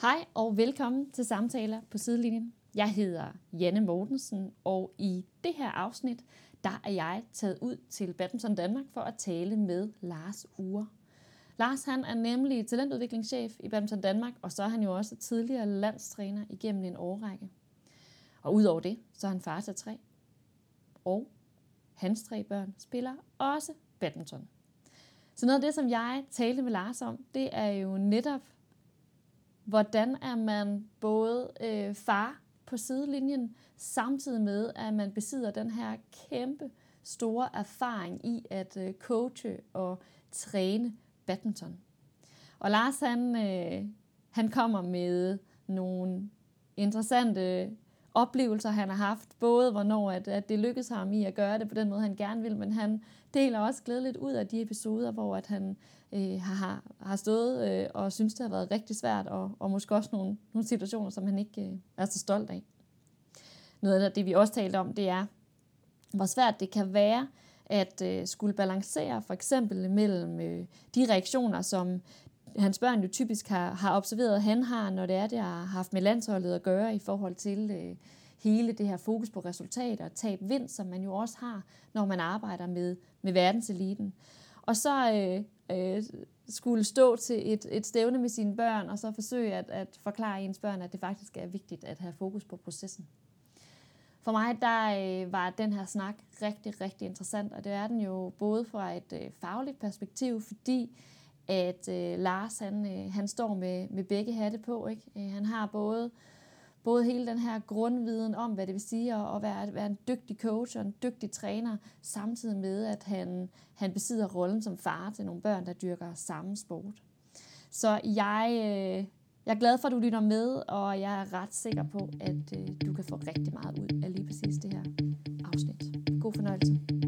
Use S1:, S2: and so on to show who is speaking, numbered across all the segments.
S1: Hej og velkommen til Samtaler på Sidelinjen. Jeg hedder Janne Mortensen, og i det her afsnit, der er jeg taget ud til Badminton Danmark for at tale med Lars Ure. Lars han er nemlig talentudviklingschef i Badminton Danmark, og så er han jo også tidligere landstræner igennem en årrække. Og udover det, så er han far til tre. Og hans tre børn spiller også badminton. Så noget af det, som jeg talte med Lars om, det er jo netop, hvordan er man både øh, far på sidelinjen, samtidig med, at man besidder den her kæmpe store erfaring i at øh, coache og træne badminton. Og Lars, han, øh, han kommer med nogle interessante oplevelser, han har haft. Både hvornår at, at det lykkedes ham i at gøre det på den måde, han gerne vil, men han deler også glædeligt ud af de episoder, hvor at han øh, har, har stået øh, og synes, det har været rigtig svært, og, og måske også nogle, nogle situationer, som han ikke øh, er så stolt af. Noget af det, vi også talte om, det er, hvor svært det kan være at øh, skulle balancere for eksempel mellem øh, de reaktioner, som hans børn jo typisk har, har observeret, at han har, når det er, det har haft med landsholdet at gøre i forhold til øh, hele det her fokus på resultater og tab vind, som man jo også har, når man arbejder med, med verdenseliten. Og så øh, øh, skulle stå til et, et stævne med sine børn, og så forsøge at, at forklare ens børn, at det faktisk er vigtigt at have fokus på processen. For mig der øh, var den her snak rigtig, rigtig interessant, og det er den jo både fra et øh, fagligt perspektiv, fordi at øh, Lars han, øh, han står med, med begge hatte på. Ikke? Øh, han har både, både hele den her grundviden om, hvad det vil sige at, at være, at være en dygtig coach og en dygtig træner, samtidig med, at han, han besidder rollen som far til nogle børn, der dyrker samme sport. Så jeg, øh, jeg er glad for, at du lytter med, og jeg er ret sikker på, at øh, du kan få rigtig meget ud af lige præcis det her afsnit. God fornøjelse.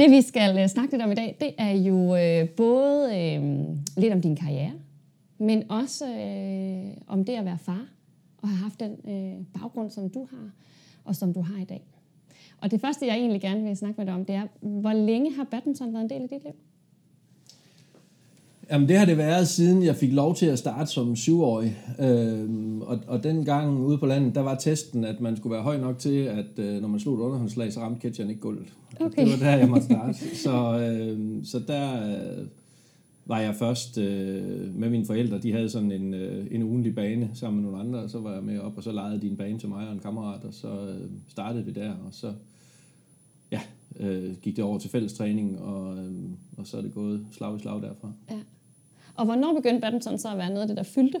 S1: Det vi skal øh, snakke lidt om i dag, det er jo øh, både øh, lidt om din karriere, men også øh, om det at være far og have haft den øh, baggrund, som du har, og som du har i dag. Og det første, jeg egentlig gerne vil snakke med dig om, det er, hvor længe har badminton været en del af dit liv?
S2: Jamen, det har det været, siden jeg fik lov til at starte som syvårig. Øhm, og, og den gang ude på landet, der var testen, at man skulle være høj nok til, at øh, når man slog et underhåndslag, så ramte catcheren ikke gulvet.
S1: Okay.
S2: Det var der, jeg måtte starte. så, øh, så der øh, var jeg først øh, med mine forældre. De havde sådan en, øh, en ugenlig bane sammen med nogle andre, og så var jeg med op, og så lejede de en bane til mig og en kammerat, og så øh, startede vi der, og så ja, øh, gik det over til fællestræning, og, øh, og så er det gået slag i slag derfra.
S1: Ja. Og hvornår begyndte badminton så at være noget af det, der fyldte?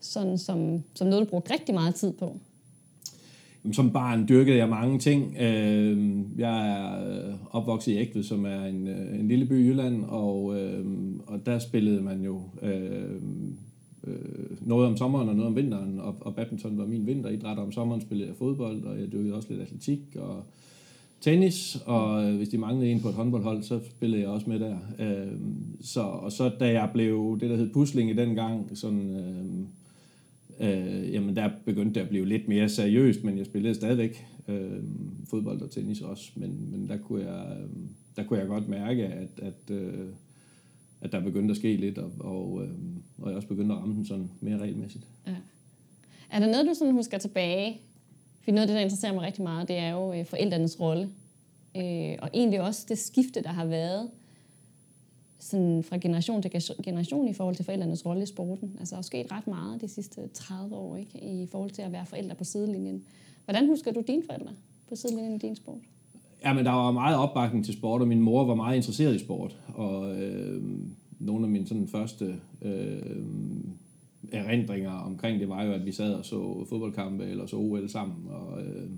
S1: Sådan som, som noget, du brugte rigtig meget tid på?
S2: Jamen, Som barn dyrkede jeg mange ting. Øhm, jeg er øh, opvokset i Ægtved, som er en, øh, en lille by i Jylland, og, øhm, og der spillede man jo øh, øh, noget om sommeren og noget om vinteren, og, og badminton var min vinteridræt, og om sommeren spillede jeg fodbold, og jeg dyrkede også lidt atletik og tennis, og øh, hvis de manglede en på et håndboldhold, så spillede jeg også med der. Øh, Så, og så da jeg blev det, der hed pusling i den gang, sådan... Øh, øh, jamen der begyndte det at blive lidt mere seriøst, men jeg spillede stadigvæk øh, fodbold og tennis også, men, men der, kunne jeg, øhm, der kunne jeg godt mærke, at, at, øh, at der begyndte at ske lidt, og, og, øh, og jeg også begyndte at ramme den sådan mere regelmæssigt.
S1: Ja. Er der noget, du sådan husker tilbage? For noget af det, der interesserer mig rigtig meget, det er jo øh, forældrenes rolle. Øh, og egentlig også det skifte, der har været sådan fra generation til generation i forhold til forældrenes rolle i sporten. Altså der er sket ret meget de sidste 30 år ikke? i forhold til at være forældre på sidelinjen. Hvordan husker du dine forældre på sidelinjen i din sport?
S2: Ja, men der var meget opbakning til sport, og min mor var meget interesseret i sport. Og øh, nogle af mine sådan første øh, erindringer omkring det var jo, at vi sad og så fodboldkampe eller så OL sammen. Og, øh,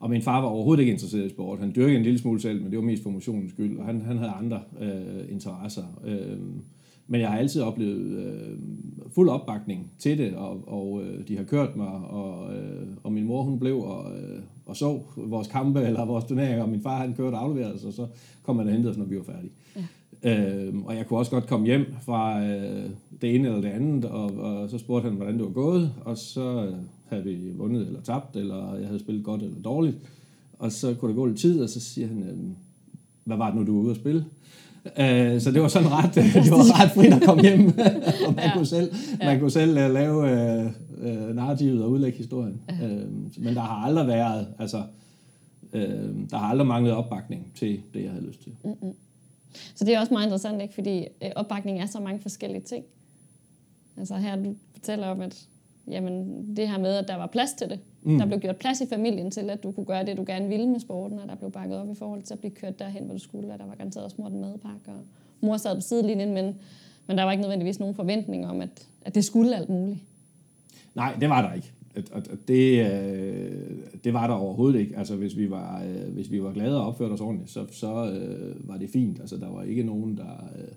S2: og min far var overhovedet ikke interesseret i sport. Han dyrkede en lille smule selv, men det var mest for motionens skyld, og han, han havde andre øh, interesser. Øh, Men jeg har altid oplevet øh, fuld opbakning til det, og, og øh, de har kørt mig, og, øh, og min mor hun blev og, øh, og så vores kampe eller vores turneringer, og min far han kørte og afleverede os, og så kom han og hentede os, når vi var færdige. Ja. Øh, og jeg kunne også godt komme hjem fra øh, det ene eller det andet, og, og så spurgte han, hvordan det var gået, og så øh, havde vi vundet eller tabt, eller jeg havde spillet godt eller dårligt. Og så kunne der gå lidt tid, og så siger han, øh, hvad var det nu, du var ude at spille? Øh, så det var sådan ret, det var ret frit at komme hjem, og man, ja. kunne selv, man kunne selv uh, lave uh, narrativet og udlægge historien. Ja. Uh, men der har aldrig været, altså, uh, der har aldrig manglet opbakning til det, jeg havde lyst til. Mm-hmm.
S1: Så det er også meget interessant, ikke? fordi opbakning er så mange forskellige ting. Altså her, du fortæller om, at jamen, det her med, at der var plads til det. Mm. Der blev gjort plads i familien til, at du kunne gøre det, du gerne ville med sporten, og der blev bakket op i forhold til at blive kørt derhen, hvor du skulle, og der var garanteret også mor den madpakke, og mor sad på sidelinjen, men, men der var ikke nødvendigvis nogen forventning om, at, at det skulle alt muligt.
S2: Nej, det var der ikke. Og det, øh, det var der overhovedet ikke. Altså, hvis vi var, øh, hvis vi var glade og opførte os ordentligt, så, så øh, var det fint. Altså, der var ikke nogen, der... Øh,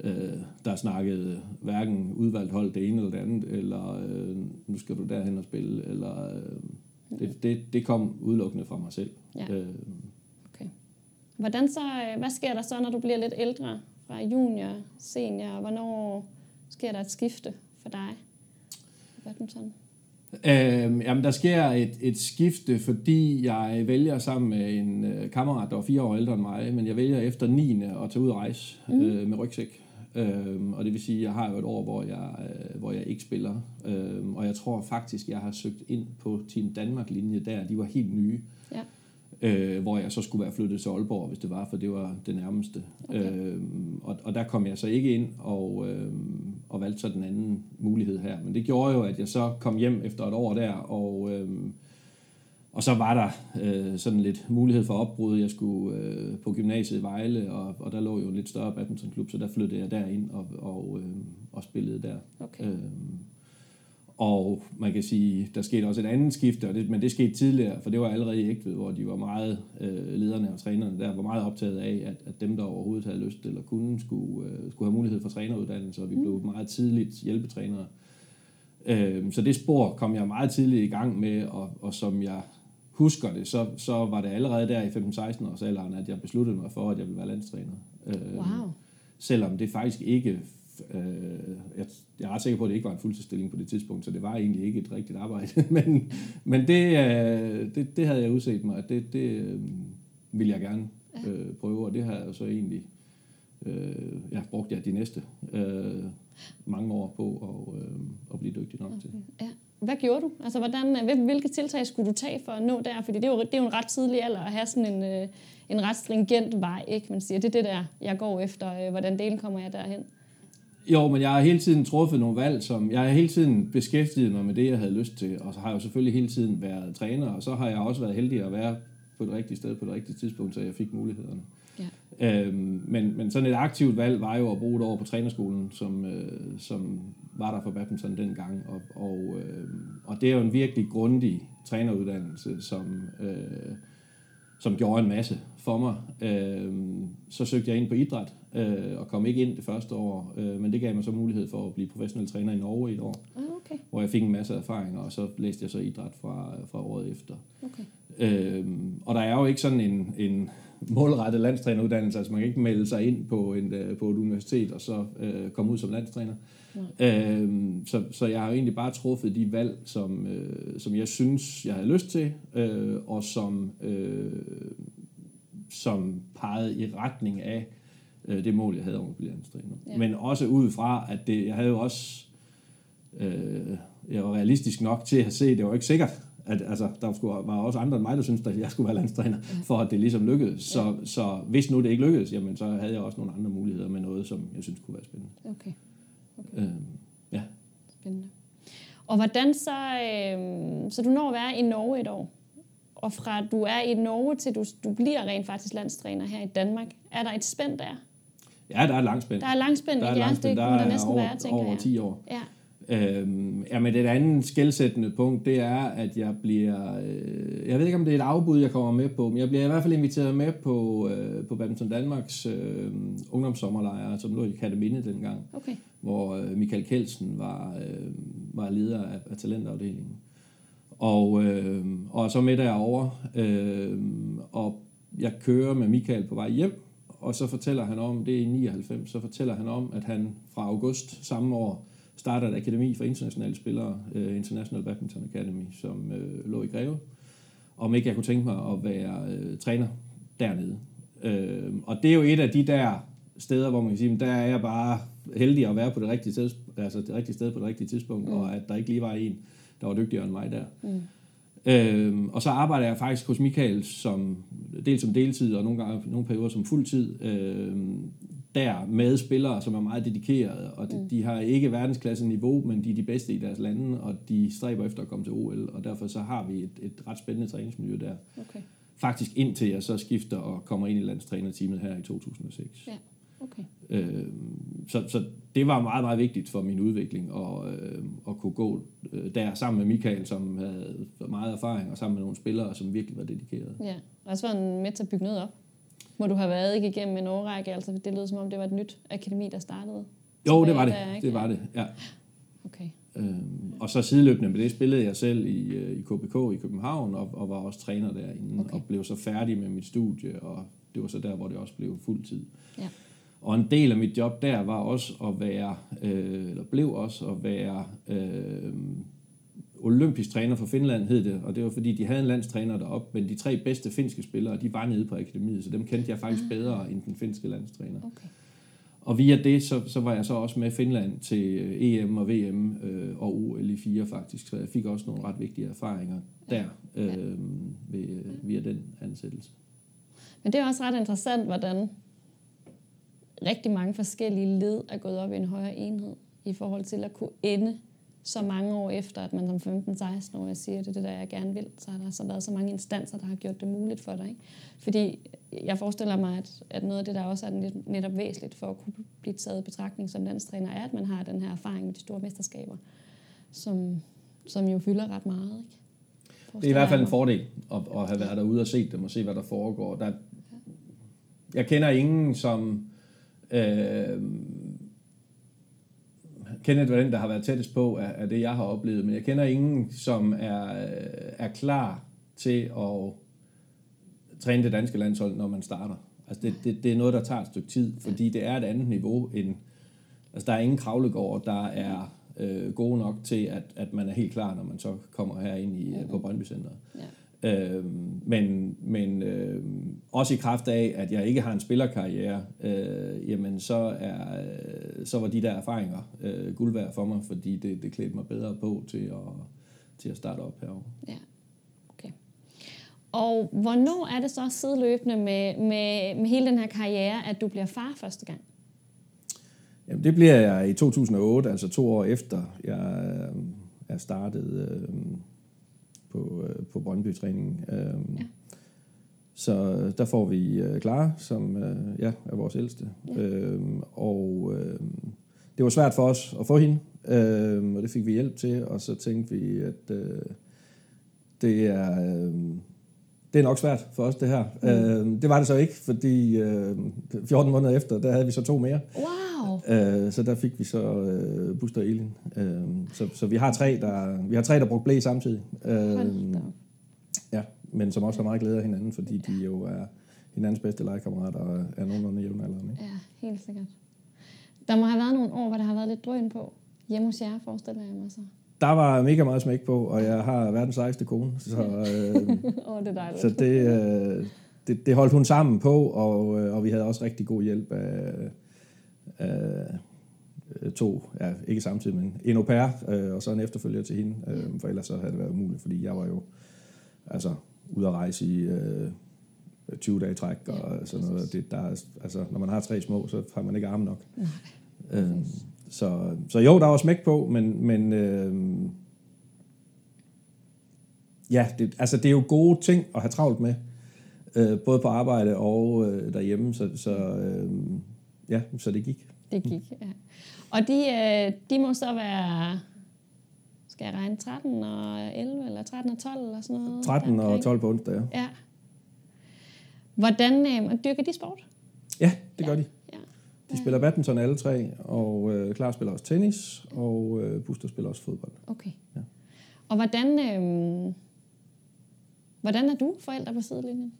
S2: øh, der snakkede hverken udvalgt hold det ene eller det andet, eller øh, nu skal du derhen og spille, eller øh, det, det, det kom udelukkende fra mig selv. Ja. Øh,
S1: okay. Hvordan så, øh, hvad sker der så, når du bliver lidt ældre, fra junior, senior, hvornår sker der et skifte for dig? Badminton?
S2: Øh, jamen, der sker et, et skifte, fordi jeg vælger sammen med en øh, kammerat, der var fire år ældre end mig, men jeg vælger efter 9. at tage ud og rejse mm. øh, med rygsæk. Øhm, og det vil sige, at jeg har jo et år, hvor jeg, øh, hvor jeg ikke spiller. Øhm, og jeg tror faktisk, jeg har søgt ind på Team Danmark-linje der. De var helt nye. Ja. Øh, hvor jeg så skulle være flyttet til Aalborg, hvis det var, for det var det nærmeste. Okay. Øhm, og, og der kom jeg så ikke ind og, øhm, og valgte så den anden mulighed her. Men det gjorde jo, at jeg så kom hjem efter et år der, og... Øhm, og så var der øh, sådan lidt mulighed for opbrud. Jeg skulle øh, på gymnasiet i Vejle, og, og der lå jo en lidt større badmintonklub, så der flyttede jeg derind og, og, øh, og spillede der. Okay. Øh, og man kan sige, der skete også et andet skifte, og det, men det skete tidligere, for det var allerede i Ægtved, hvor de var meget, øh, lederne og trænerne der, var meget optaget af, at, at dem, der overhovedet havde lyst eller kunne, skulle, øh, skulle have mulighed for træneruddannelse, og vi mm. blev meget tidligt hjælpetrænere. Øh, så det spor kom jeg meget tidligt i gang med, og, og som jeg husker det, så, så var det allerede der i 15-16 års alderen, at jeg besluttede mig for, at jeg ville være landstræner.
S1: Øh, wow.
S2: Selvom det faktisk ikke, øh, jeg, jeg er ret sikker på, at det ikke var en fuldtidsstilling på det tidspunkt, så det var egentlig ikke et rigtigt arbejde. men men det, øh, det, det havde jeg udset mig, at det, det øh, ville jeg gerne øh, prøve, og det har jeg så egentlig øh, ja, brugt jeg de næste øh, mange år på at, øh, at blive dygtig nok okay. til.
S1: Ja. Hvad gjorde du? Altså, hvordan, hvilke tiltag skulle du tage for at nå der? Fordi det er jo, det er jo en ret tidlig alder at have sådan en, øh, en ret stringent vej, ikke? Man siger, det er det der, jeg går efter. Øh, hvordan delen kommer jeg derhen?
S2: Jo, men jeg har hele tiden truffet nogle valg, som jeg har hele tiden beskæftiget mig med det, jeg havde lyst til, og så har jeg jo selvfølgelig hele tiden været træner, og så har jeg også været heldig at være på det rigtige sted på det rigtige tidspunkt, så jeg fik mulighederne. Ja. Øhm, men, men sådan et aktivt valg var jo at bruge et år på trænerskolen, som, øh, som var der for badminton dengang. Og, og, øh, og det er jo en virkelig grundig træneruddannelse, som, øh, som gjorde en masse for mig. Øh, så søgte jeg ind på idræt øh, og kom ikke ind det første år, øh, men det gav mig så mulighed for at blive professionel træner i Norge i et år,
S1: ah, okay.
S2: hvor jeg fik en masse erfaringer, og så læste jeg så idræt fra, fra året efter. Okay. Øh, og der er jo ikke sådan en, en målrettet landstræneruddannelse, altså man kan ikke melde sig ind på, en, øh, på et universitet og så øh, komme ud som landstræner. Ja. Øh, så, så jeg har jo egentlig bare truffet de valg, som, øh, som jeg synes, jeg havde lyst til, øh, og som, øh, som pegede i retning af øh, det mål, jeg havde om at blive landstræner. Ja. Men også ud fra, at det, jeg havde jo også, øh, jeg var realistisk nok til at se, det var ikke sikkert, at altså, der skulle, var også andre end mig, der syntes, at jeg skulle være landstræner, ja. for at det ligesom lykkedes. Så, ja. så hvis nu det ikke lykkedes, jamen, så havde jeg også nogle andre muligheder med noget, som jeg synes kunne være spændende.
S1: Okay. Okay.
S2: Øhm, ja.
S1: Spændende. Og hvordan så, øh, så du når at være i Norge et år, og fra du er i Norge til du, du bliver rent faktisk landstræner her i Danmark, er der et spænd der?
S2: Ja, der er langt spænd.
S1: Der er langt spænd,
S2: der er
S1: ja,
S2: langt spænd.
S1: det
S2: kunne
S1: der næsten
S2: over,
S1: være, tænker
S2: over
S1: jeg.
S2: 10 år.
S1: Ja.
S2: Øhm, ja, men det andet skældsættende punkt, det er, at jeg bliver... Øh, jeg ved ikke, om det er et afbud, jeg kommer med på, men jeg bliver i hvert fald inviteret med på, øh, på Badminton Danmarks øh, ungdomssommerlejre, som lå i Kataminde dengang,
S1: Okay.
S2: hvor øh, Michael Kelsen var, øh, var leder af, af talentafdelingen. Og, øh, og så med derovre, øh, og jeg kører med Michael på vej hjem, og så fortæller han om, det er i 99, så fortæller han om, at han fra august samme år starter et akademi for internationale spillere, uh, International Badminton Academy, som uh, lå i Greve. Om ikke jeg kunne tænke mig at være uh, træner dernede. Uh, og det er jo et af de der steder, hvor man kan sige, at der er jeg bare heldig at være på det rigtige sted, altså det rigtige sted på det rigtige tidspunkt, mm. og at der ikke lige var en, der var dygtigere end mig der. Mm. Øhm, og så arbejder jeg faktisk hos Michael som dels som deltid og nogle gange nogle perioder som fuldtid øhm, der med spillere, som er meget dedikerede, og de, mm. de har ikke verdensklasse niveau, men de er de bedste i deres lande, og de stræber efter at komme til OL, og derfor så har vi et, et ret spændende træningsmiljø der.
S1: Okay.
S2: Faktisk indtil jeg så skifter og kommer ind i landstrænerteamet her i 2006.
S1: Ja. Okay.
S2: Øh, så, så det var meget, meget vigtigt for min udvikling at, øh, at kunne gå øh, der sammen med Michael, som havde meget erfaring, og sammen med nogle spillere, som virkelig var dedikerede.
S1: Ja. Og så var han med til at bygge noget op. Hvor du har været ikke igennem en årrække, altså det lød som om, det var et nyt akademi, der startede.
S2: Jo, det var det.
S1: der?
S2: Det var det, ja.
S1: Okay.
S2: Øhm, og så sideløbende med det spillede jeg selv i, øh, i KBK i København, og, og var også træner derinde,
S1: Okay.
S2: og blev så færdig med mit studie, og det var så der, hvor det også blev fuldtid.
S1: Ja.
S2: Og en del af mit job der var også at være, øh, eller blev også at være øh, olympisk træner for Finland, hed det. Og det var fordi, de havde en landstræner deroppe, men de tre bedste finske spillere, de var nede på akademiet, så dem kendte jeg faktisk bedre end den finske landstræner.
S1: Okay.
S2: Og via det, så, så var jeg så også med Finland til EM og VM øh, og OL i fire faktisk, så jeg fik også nogle ret vigtige erfaringer der øh, ved, øh, via den ansættelse.
S1: Men det er også ret interessant, hvordan rigtig mange forskellige led er gået op i en højere enhed i forhold til at kunne ende så mange år efter, at man som 15-16 år siger, det er det, der jeg gerne vil, så har der så været så mange instanser, der har gjort det muligt for dig. Ikke? Fordi jeg forestiller mig, at, at noget af det, der også er net- netop væsentligt for at kunne blive taget i betragtning som landstræner, er, at man har den her erfaring med de store mesterskaber, som, som jo fylder ret meget. Ikke?
S2: Det er i hvert fald en fordel at, at have været derude og set dem og se, hvad der foregår. Der, jeg kender ingen, som... Øh, Kenneth var den, der har været tættest på af, af det, jeg har oplevet, men jeg kender ingen, som er, er klar til at træne det danske landshold, når man starter. Altså det, det, det er noget, der tager et stykke tid, fordi det er et andet niveau end... Altså der er ingen kravlegård, der er øh, gode nok til, at, at man er helt klar, når man så kommer herind i, øh, på Brøndby Center.
S1: Ja.
S2: Øhm, men men øh, også i kraft af, at jeg ikke har en spillerkarriere, øh, jamen så, er, øh, så var de der erfaringer øh, guld værd for mig, fordi det, det klædte mig bedre på til at, til at starte op herovre.
S1: Ja, okay. Og hvornår er det så sideløbende med, med, med hele den her karriere, at du bliver far første gang?
S2: Jamen, det bliver jeg i 2008, altså to år efter jeg øh, er startet øh, på, øh, på Brøndby-træningen. Øh, ja. Så der får vi øh, Clara, som øh, ja, er vores ældste. Ja. Øh, og øh, det var svært for os at få hende, øh, og det fik vi hjælp til, og så tænkte vi, at øh, det er... Øh, det er nok svært for os, det her. Mm. Øh, det var det så ikke, fordi øh, 14 måneder efter, der havde vi så to mere.
S1: Wow!
S2: Øh, så der fik vi så øh, Buster og Elin. Øh, så, så vi har tre, der vi har tre, der brugte blæ samtidig. Øh, ja, men som også har meget glæde af hinanden, fordi de jo er hinandens bedste legekammerater og er nogenlunde jævnaldrende. ikke?
S1: Ja, helt sikkert. Der må have været nogle år, hvor der har været lidt drøn på. Hjemme hos jer, forestiller jeg mig så.
S2: Der var mega meget smæk på, og jeg har verdens sejeste kone, så, øh,
S1: oh, det er dejligt.
S2: så det, øh, det, det holdt hun sammen på, og, øh, og vi havde også rigtig god hjælp af, af øh, to, ja, ikke samtidig, men en au pair, øh, og så en efterfølger til hende, øh, for ellers så havde det været umuligt, fordi jeg var jo altså ude at rejse i øh, 20 dage træk, og sådan noget. Det, der, er- altså, når man har tre små, så har man ikke arme nok. Øh, så, så jo, der var smæk på, men, men øh, ja, det, altså det er jo gode ting at have travlt med, øh, både på arbejde og øh, derhjemme, så, så øh, ja, så det gik.
S1: Det gik, ja. Og de, øh, de må så være skal jeg regne 13 og 11, eller 13 og 12, eller sådan noget?
S2: 13 og
S1: deromkring?
S2: 12 på onsdag, ja.
S1: Ja. Hvordan øh, dyrker de sport?
S2: Ja, det gør de.
S1: Ja.
S2: De spiller badminton alle tre, og øh, Klar spiller også tennis, og øh, Buster spiller også fodbold.
S1: Okay.
S2: Ja.
S1: Og hvordan, øh, hvordan er du forældre på sidelinjen?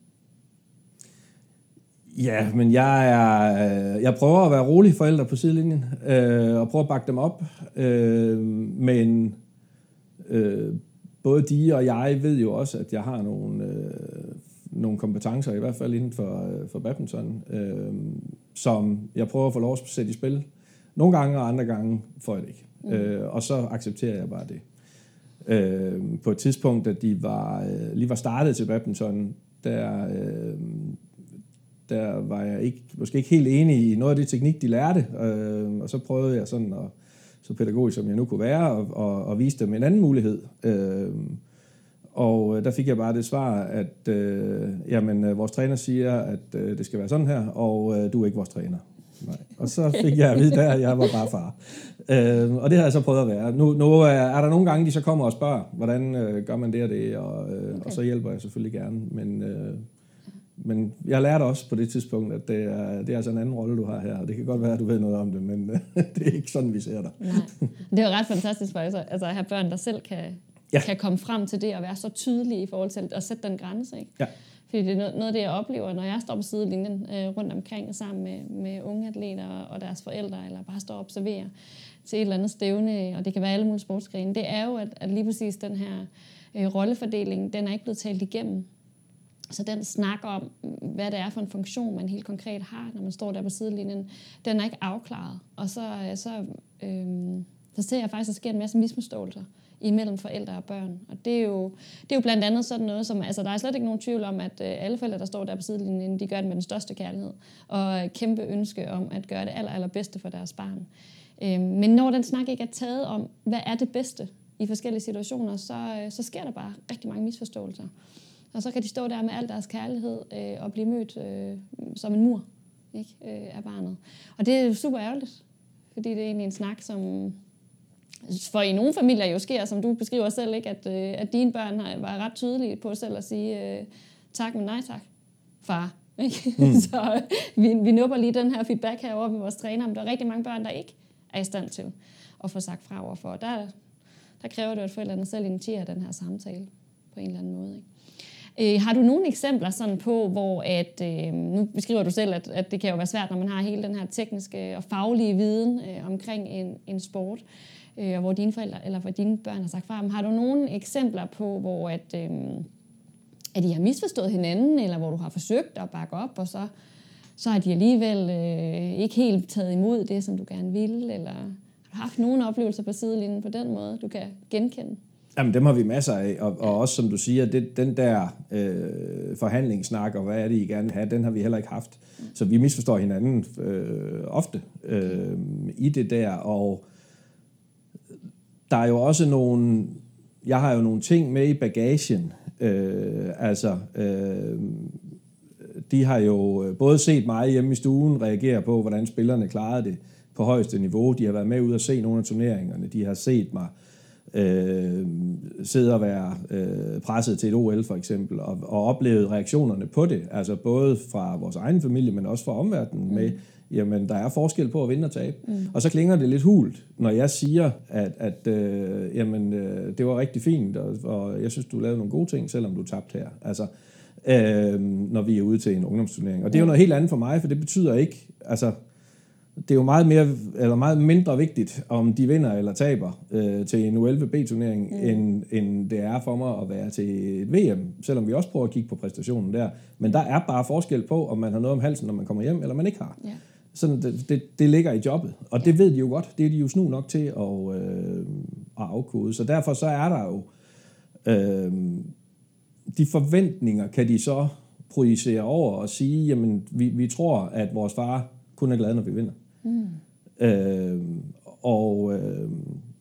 S2: Ja, men jeg er, øh, jeg prøver at være rolig forældre på sidelinjen, øh, og prøver at bakke dem op. Øh, men øh, både de og jeg ved jo også, at jeg har nogle, øh, nogle kompetencer, i hvert fald inden for, øh, for badminton, øh, som jeg prøver at få lov at sætte i spil. Nogle gange, og andre gange får jeg det ikke. Mm. Øh, og så accepterer jeg bare det. Øh, på et tidspunkt, da de var, øh, lige var startet til badminton, der, øh, der var jeg ikke, måske ikke helt enig i noget af det teknik, de lærte, øh, og så prøvede jeg sådan at, så pædagogisk som jeg nu kunne være, og, og, og vise dem en anden mulighed. Øh, og øh, der fik jeg bare det svar, at øh, jamen, øh, vores træner siger, at øh, det skal være sådan her, og øh, du er ikke vores træner. Nej. Og så fik jeg at vide der, at jeg var bare far. Øh, og det har jeg så prøvet at være. Nu, nu er, er der nogle gange, de så kommer og spørger, hvordan øh, gør man det og det, og, øh, okay. og så hjælper jeg selvfølgelig gerne. Men, øh, men jeg lærte også på det tidspunkt, at det er, det er altså en anden rolle, du har her. Og det kan godt være, at du ved noget om det, men øh, det er ikke sådan, vi ser dig.
S1: Nej. Det er jo ret fantastisk for altså, altså at have børn, der selv kan,
S2: ja.
S1: kan komme frem til det og være så tydelige i forhold til at sætte den grænse. Ikke?
S2: Ja.
S1: Fordi det er noget, noget af det, jeg oplever, når jeg står på sidelinjen øh, rundt omkring sammen med, med unge atleter og deres forældre, eller bare står og observerer til et eller andet stævne, og det kan være alle mulige sportsgrene, det er jo, at, at lige præcis den her øh, rollefordeling, den er ikke blevet talt igennem. Så den snak om, hvad det er for en funktion, man helt konkret har, når man står der på sidelinjen, den er ikke afklaret. Og så, øh, så, øh, så ser jeg faktisk, at der sker en masse misforståelser imellem forældre og børn. Og det er, jo, det er jo blandt andet sådan noget som, altså der er slet ikke nogen tvivl om, at øh, alle forældre, der står der på sidelinjen, de gør det med den største kærlighed, og kæmpe ønske om at gøre det aller, allerbedste for deres barn. Øh, men når den snak ikke er taget om, hvad er det bedste i forskellige situationer, så, øh, så sker der bare rigtig mange misforståelser. Og så kan de stå der med al deres kærlighed øh, og blive mødt øh, som en mur ikke, øh, af barnet. Og det er super ærgerligt, fordi det er egentlig en snak, som for i nogle familier jo sker, som du beskriver selv, ikke, at, øh, at dine børn har, var ret tydelige på selv at sige øh, tak, men nej tak, far. Ikke? Mm. så øh, vi, vi nupper lige den her feedback herovre med vores træner, men der er rigtig mange børn, der ikke er i stand til at få sagt fra overfor. Der, der kræver det, at forældrene selv initierer den her samtale på en eller anden måde. Ikke? Øh, har du nogle eksempler sådan på, hvor at, øh, nu beskriver du selv, at, at det kan jo være svært, når man har hele den her tekniske og faglige viden øh, omkring en, en sport, øh, og hvor dine forældre eller hvor dine børn har sagt fra. Men har du nogle eksempler på, hvor at, øh, at I har misforstået hinanden, eller hvor du har forsøgt at bakke op, og så, så har de alligevel øh, ikke helt taget imod det, som du gerne ville, eller har du haft nogle oplevelser på sidelinjen på den måde, du kan genkende?
S2: Jamen, dem har vi masser af, og, og også som du siger, det, den der øh, forhandlingssnak, og hvad er det, I gerne vil have, den har vi heller ikke haft. Så vi misforstår hinanden øh, ofte øh, i det der, og der er jo også nogle, jeg har jo nogle ting med i bagagen, øh, altså, øh, de har jo øh, både set mig hjemme i stuen reagere på, hvordan spillerne klarede det på højeste niveau. De har været med ud og se nogle af turneringerne. De har set mig øh, sidde og være øh, presset til et OL for eksempel, og, og oplevet reaktionerne på det, altså både fra vores egen familie, men også fra omverdenen mm. med, jamen der er forskel på at vinde og tabe. Mm. Og så klinger det lidt hult, når jeg siger, at, at øh, jamen, øh, det var rigtig fint, og, og jeg synes, du lavede nogle gode ting, selvom du tabte her. Altså, øh, når vi er ude til en ungdomsturnering. Og det er jo noget helt andet for mig, for det betyder ikke, altså, det er jo meget, mere, eller meget mindre vigtigt, om de vinder eller taber øh, til en U11B-turnering, mm. end, end det er for mig at være til et VM, selvom vi også prøver at kigge på præstationen der. Men der er bare forskel på, om man har noget om halsen, når man kommer hjem, eller man ikke har.
S1: Ja.
S2: Sådan, det, det, det ligger i jobbet, og det ved de jo godt. Det er de jo snu nok til at, øh, at afkode. Så derfor så er der jo... Øh, de forventninger kan de så projicere over og sige, jamen, vi, vi tror, at vores far kun er glad, når vi vinder. Mm. Øh, og, øh,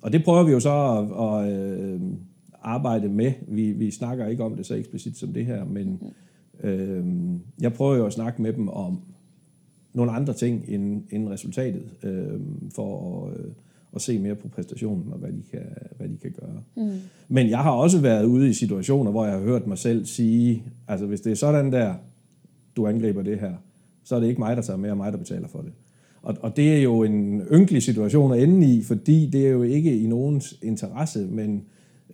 S2: og det prøver vi jo så at, at øh, arbejde med. Vi, vi snakker ikke om det så eksplicit som det her, men øh, jeg prøver jo at snakke med dem om nogle andre ting end, end resultatet, øh, for at, øh, og se mere på præstationen og hvad de kan, hvad de kan gøre. Mm. Men jeg har også været ude i situationer, hvor jeg har hørt mig selv sige, altså hvis det er sådan der, du angriber det her, så er det ikke mig, der tager med, og mig, der betaler for det. Og, og det er jo en ynkelig situation at ende i, fordi det er jo ikke i nogens interesse, men,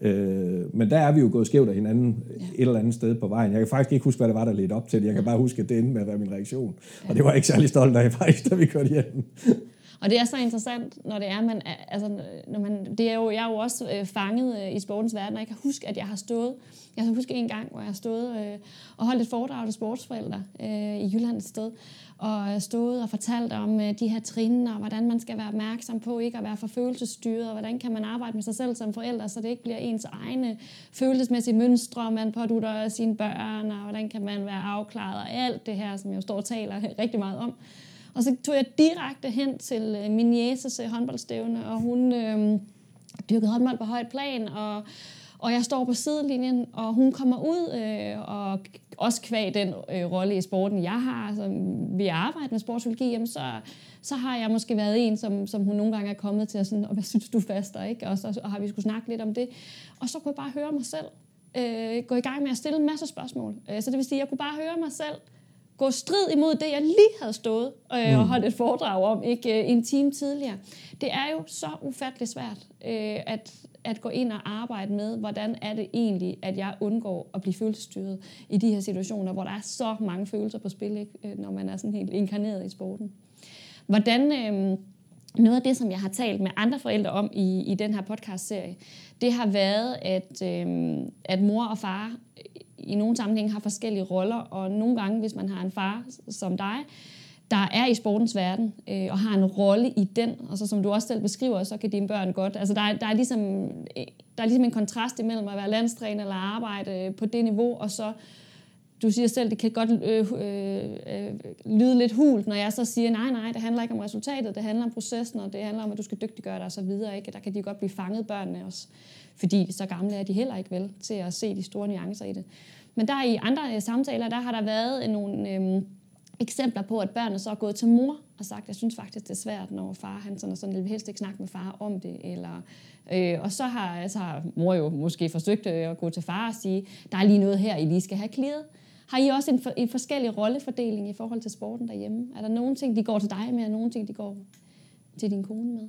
S2: øh, men der er vi jo gået skævt af hinanden ja. et eller andet sted på vejen. Jeg kan faktisk ikke huske, hvad det var, der ledte op til det. Jeg kan bare huske, at det endte med at være min reaktion. Ja. Og det var jeg ikke særlig stolt af, faktisk, da vi kørte hjem.
S1: Og det er så interessant, når det er, man, altså, når man, det er jo, jeg er jo også øh, fanget øh, i sportens verden, og jeg kan huske, at jeg har stået, jeg kan huske en gang, hvor jeg har stået øh, og holdt et foredrag til sportsforældre øh, i Jylland et sted, og øh, stået og fortalt om øh, de her trin, og hvordan man skal være opmærksom på ikke at være for følelsesstyret, og hvordan kan man arbejde med sig selv som forældre, så det ikke bliver ens egne følelsesmæssige mønstre, man pådutter sine børn, og hvordan kan man være afklaret, og alt det her, som jeg jo står og taler rigtig meget om. Og så tog jeg direkte hen til øh, min jæses øh, håndboldstævne, og hun øh, dyrkede håndbold på højt plan, og, og jeg står på sidelinjen, og hun kommer ud, øh, og også kvæg den øh, rolle i sporten, jeg har, altså, vi arbejder med sportspsykologi, jamen, så, så har jeg måske været en, som, som hun nogle gange er kommet til, og sådan, og hvad synes du faster, ikke? Og så og har vi skulle snakke lidt om det. Og så kunne jeg bare høre mig selv øh, gå i gang med at stille en masse spørgsmål. Øh, så det vil sige, at jeg kunne bare høre mig selv gå strid imod det, jeg lige havde stået øh, og mm. holdt et foredrag om ikke øh, en time tidligere. Det er jo så ufattelig svært øh, at, at gå ind og arbejde med, hvordan er det egentlig, at jeg undgår at blive følelsesstyret i de her situationer, hvor der er så mange følelser på spil, ikke? Øh, når man er sådan helt inkarneret i sporten. Hvordan... Øh, noget af det, som jeg har talt med andre forældre om i, i den her podcast-serie, det har været, at, øh, at mor og far i nogle sammenhænge har forskellige roller, og nogle gange, hvis man har en far som dig, der er i sportens verden, øh, og har en rolle i den, og så som du også selv beskriver, så kan dine børn godt, altså der er, der er, ligesom, øh, der er ligesom en kontrast imellem at være landstræner eller arbejde øh, på det niveau, og så du siger selv, det kan godt øh, øh, øh, lyde lidt hult, når jeg så siger, nej, nej, det handler ikke om resultatet, det handler om processen, og det handler om, at du skal dygtiggøre dig og så videre. Ikke? Der kan de godt blive fanget, børnene også, fordi så gamle er de heller ikke vel til at se de store nuancer i det. Men der i andre øh, samtaler, der har der været øh, nogle øh, eksempler på, at børnene så er gået til mor og sagt, jeg synes faktisk, det er svært, når far han sådan, og sådan, vil helst ikke snakke med far om det. Eller, øh, og så har, altså, har mor jo måske forsøgt øh, at gå til far og sige, der er lige noget her, I lige skal have klaret. Har I også en, for, en forskellig rollefordeling i forhold til sporten derhjemme? Er der nogle ting, de går til dig med, og nogle ting, de går til din kone med?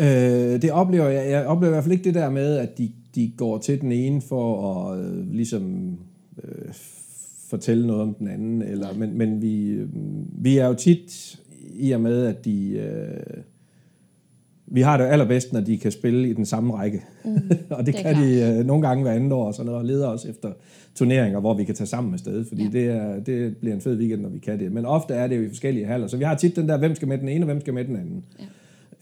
S2: Øh, det oplever jeg. Jeg oplever i hvert fald ikke det der med, at de, de går til den ene for at øh, ligesom øh, fortælle noget om den anden. Eller, men men vi, øh, vi er jo tit i og med, at de... Øh, vi har det allerbedst, når de kan spille i den samme række. Mm, og det, det kan klart. de øh, nogle gange hver andet år, og sådan noget, og leder os efter turneringer, hvor vi kan tage sammen med sted, fordi ja. det, er, det bliver en fed weekend, når vi kan det. Men ofte er det jo i forskellige haller, så vi har tit den der, hvem skal med den ene, og hvem skal med den anden. Ja.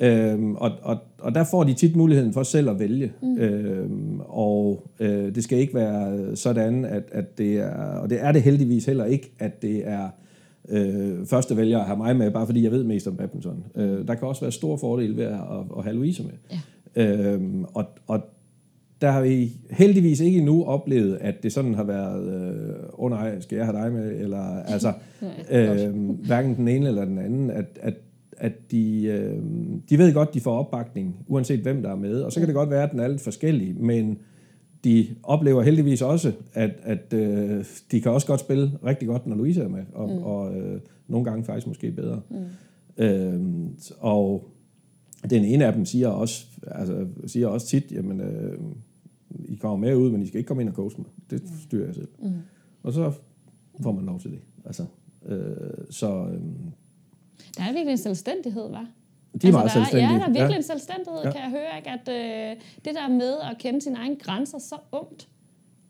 S2: Øhm, og, og, og der får de tit muligheden for selv at vælge. Mm. Øhm, og øh, det skal ikke være sådan, at, at det er, og det er det heldigvis heller ikke, at det er øh, første vælger at have mig med, bare fordi jeg ved mest om badminton. Øh, der kan også være stor fordel ved at, at, at have Louise med. Ja. Øh, og, og der har vi heldigvis ikke endnu oplevet, at det sådan har været, øh, oh nej, skal jeg have dig med, eller altså, øh, hverken den ene eller den anden, at, at, at de, øh, de ved godt, de får opbakning, uanset hvem der er med, og så kan det godt være, at den er lidt forskellig, men de oplever heldigvis også, at, at øh, de kan også godt spille rigtig godt, når Louise er med, og, mm. og øh, nogle gange faktisk måske bedre. Mm. Øh, og den ene af dem siger også, altså, siger også tit, jamen, øh, I kommer med ud, men I skal ikke komme ind og coache mig. Det mm. styrer jeg selv. Mm. Og så får man lov til det. Altså, øh, så, øh,
S1: der er virkelig en selvstændighed, var?
S2: De er altså, meget der, selvstændige.
S1: Ja, der er virkelig ja. en selvstændighed, ja. kan jeg høre. Ikke? At øh, det der med at kende sine egne grænser så ungt,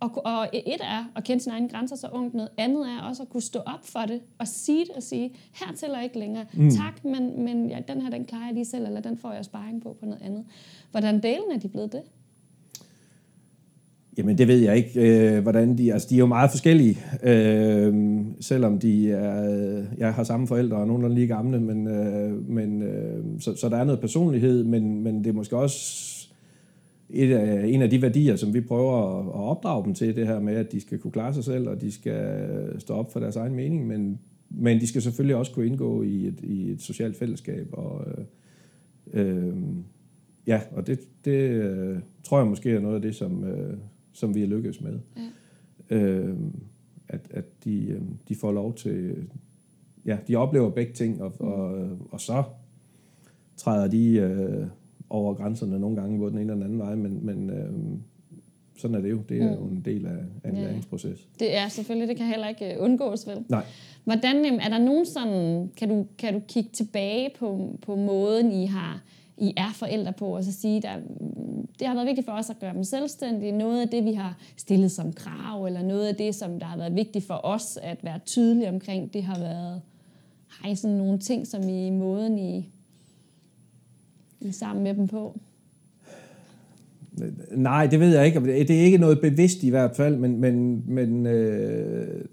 S1: og, og et er at kende sine egne grænser så ungt, noget andet er også at kunne stå op for det, og sige det, og sige, her tæller ikke længere. Mm. Tak, men, men ja, den her, den klarer jeg lige selv, eller den får jeg sparring på på noget andet. Hvordan delen er de blevet det?
S2: Jamen, det ved jeg ikke, øh, hvordan de... Altså, de er jo meget forskellige, øh, selvom de er... Jeg har samme forældre og nogenlunde lige gamle, men, øh, men, øh, så, så der er noget personlighed, men, men det er måske også et af, en af de værdier, som vi prøver at, at opdrage dem til, det her med, at de skal kunne klare sig selv, og de skal stå op for deres egen mening, men, men de skal selvfølgelig også kunne indgå i et, i et socialt fællesskab, og, øh, Øh, ja, og det, det øh, tror jeg måske er noget af det, som, øh, som vi har lykkedes med. Ja. Øh, at at de, øh, de får lov til... Ja, de oplever begge ting, og, mm. og, og så træder de øh, over grænserne nogle gange, hvor den ene eller den anden vej, men, men øh, sådan er det jo. Det er mm. jo en del af, af en ja. læringsproces.
S1: Det er selvfølgelig, det kan heller ikke øh, undgås, vel?
S2: Nej.
S1: Hvordan, er der nogen sådan, kan du, kan du kigge tilbage på, på måden, I har I er forældre på, og så sige, der, det har været vigtigt for os at gøre dem selvstændige. Noget af det, vi har stillet som krav, eller noget af det, som der har været vigtigt for os at være tydelige omkring, det har været, har I sådan nogle ting, som I måden, I, I er sammen med dem på?
S2: Nej, det ved jeg ikke. Det er ikke noget bevidst i hvert fald, men, men, men øh,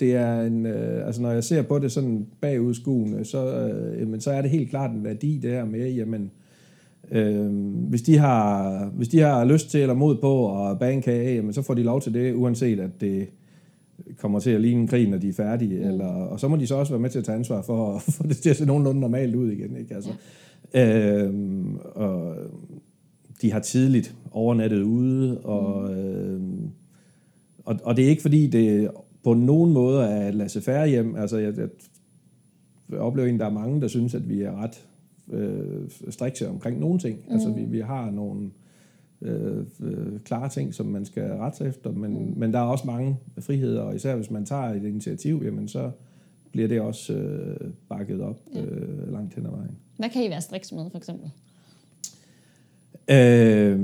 S2: det er en, øh, altså når jeg ser på det sådan bagudskuende, så, øh, jamen, så er det helt klart en værdi det her med, jamen, øh, hvis, de har, hvis de har lyst til eller mod på at bage en kage, jamen, så får de lov til det, uanset at det kommer til at ligne en krig, når de er færdige. Mm. Eller, og så må de så også være med til at tage ansvar for at få det til at se nogenlunde normalt ud igen. Ikke? Altså, ja. øh, og de har tidligt overnattet ude, og, mm. øh, og, og det er ikke fordi, det på nogen måde er et laissez hjem. Altså, jeg, jeg oplever egentlig, der er mange, der synes, at vi er ret øh, strikse omkring nogle ting. Mm. Altså, vi, vi har nogle øh, øh, klare ting, som man skal rette efter, men, mm. men der er også mange friheder, og især hvis man tager et initiativ, jamen så bliver det også øh, bakket op ja. øh, langt hen ad vejen.
S1: Hvad kan I være striks med, for eksempel?
S2: Øh,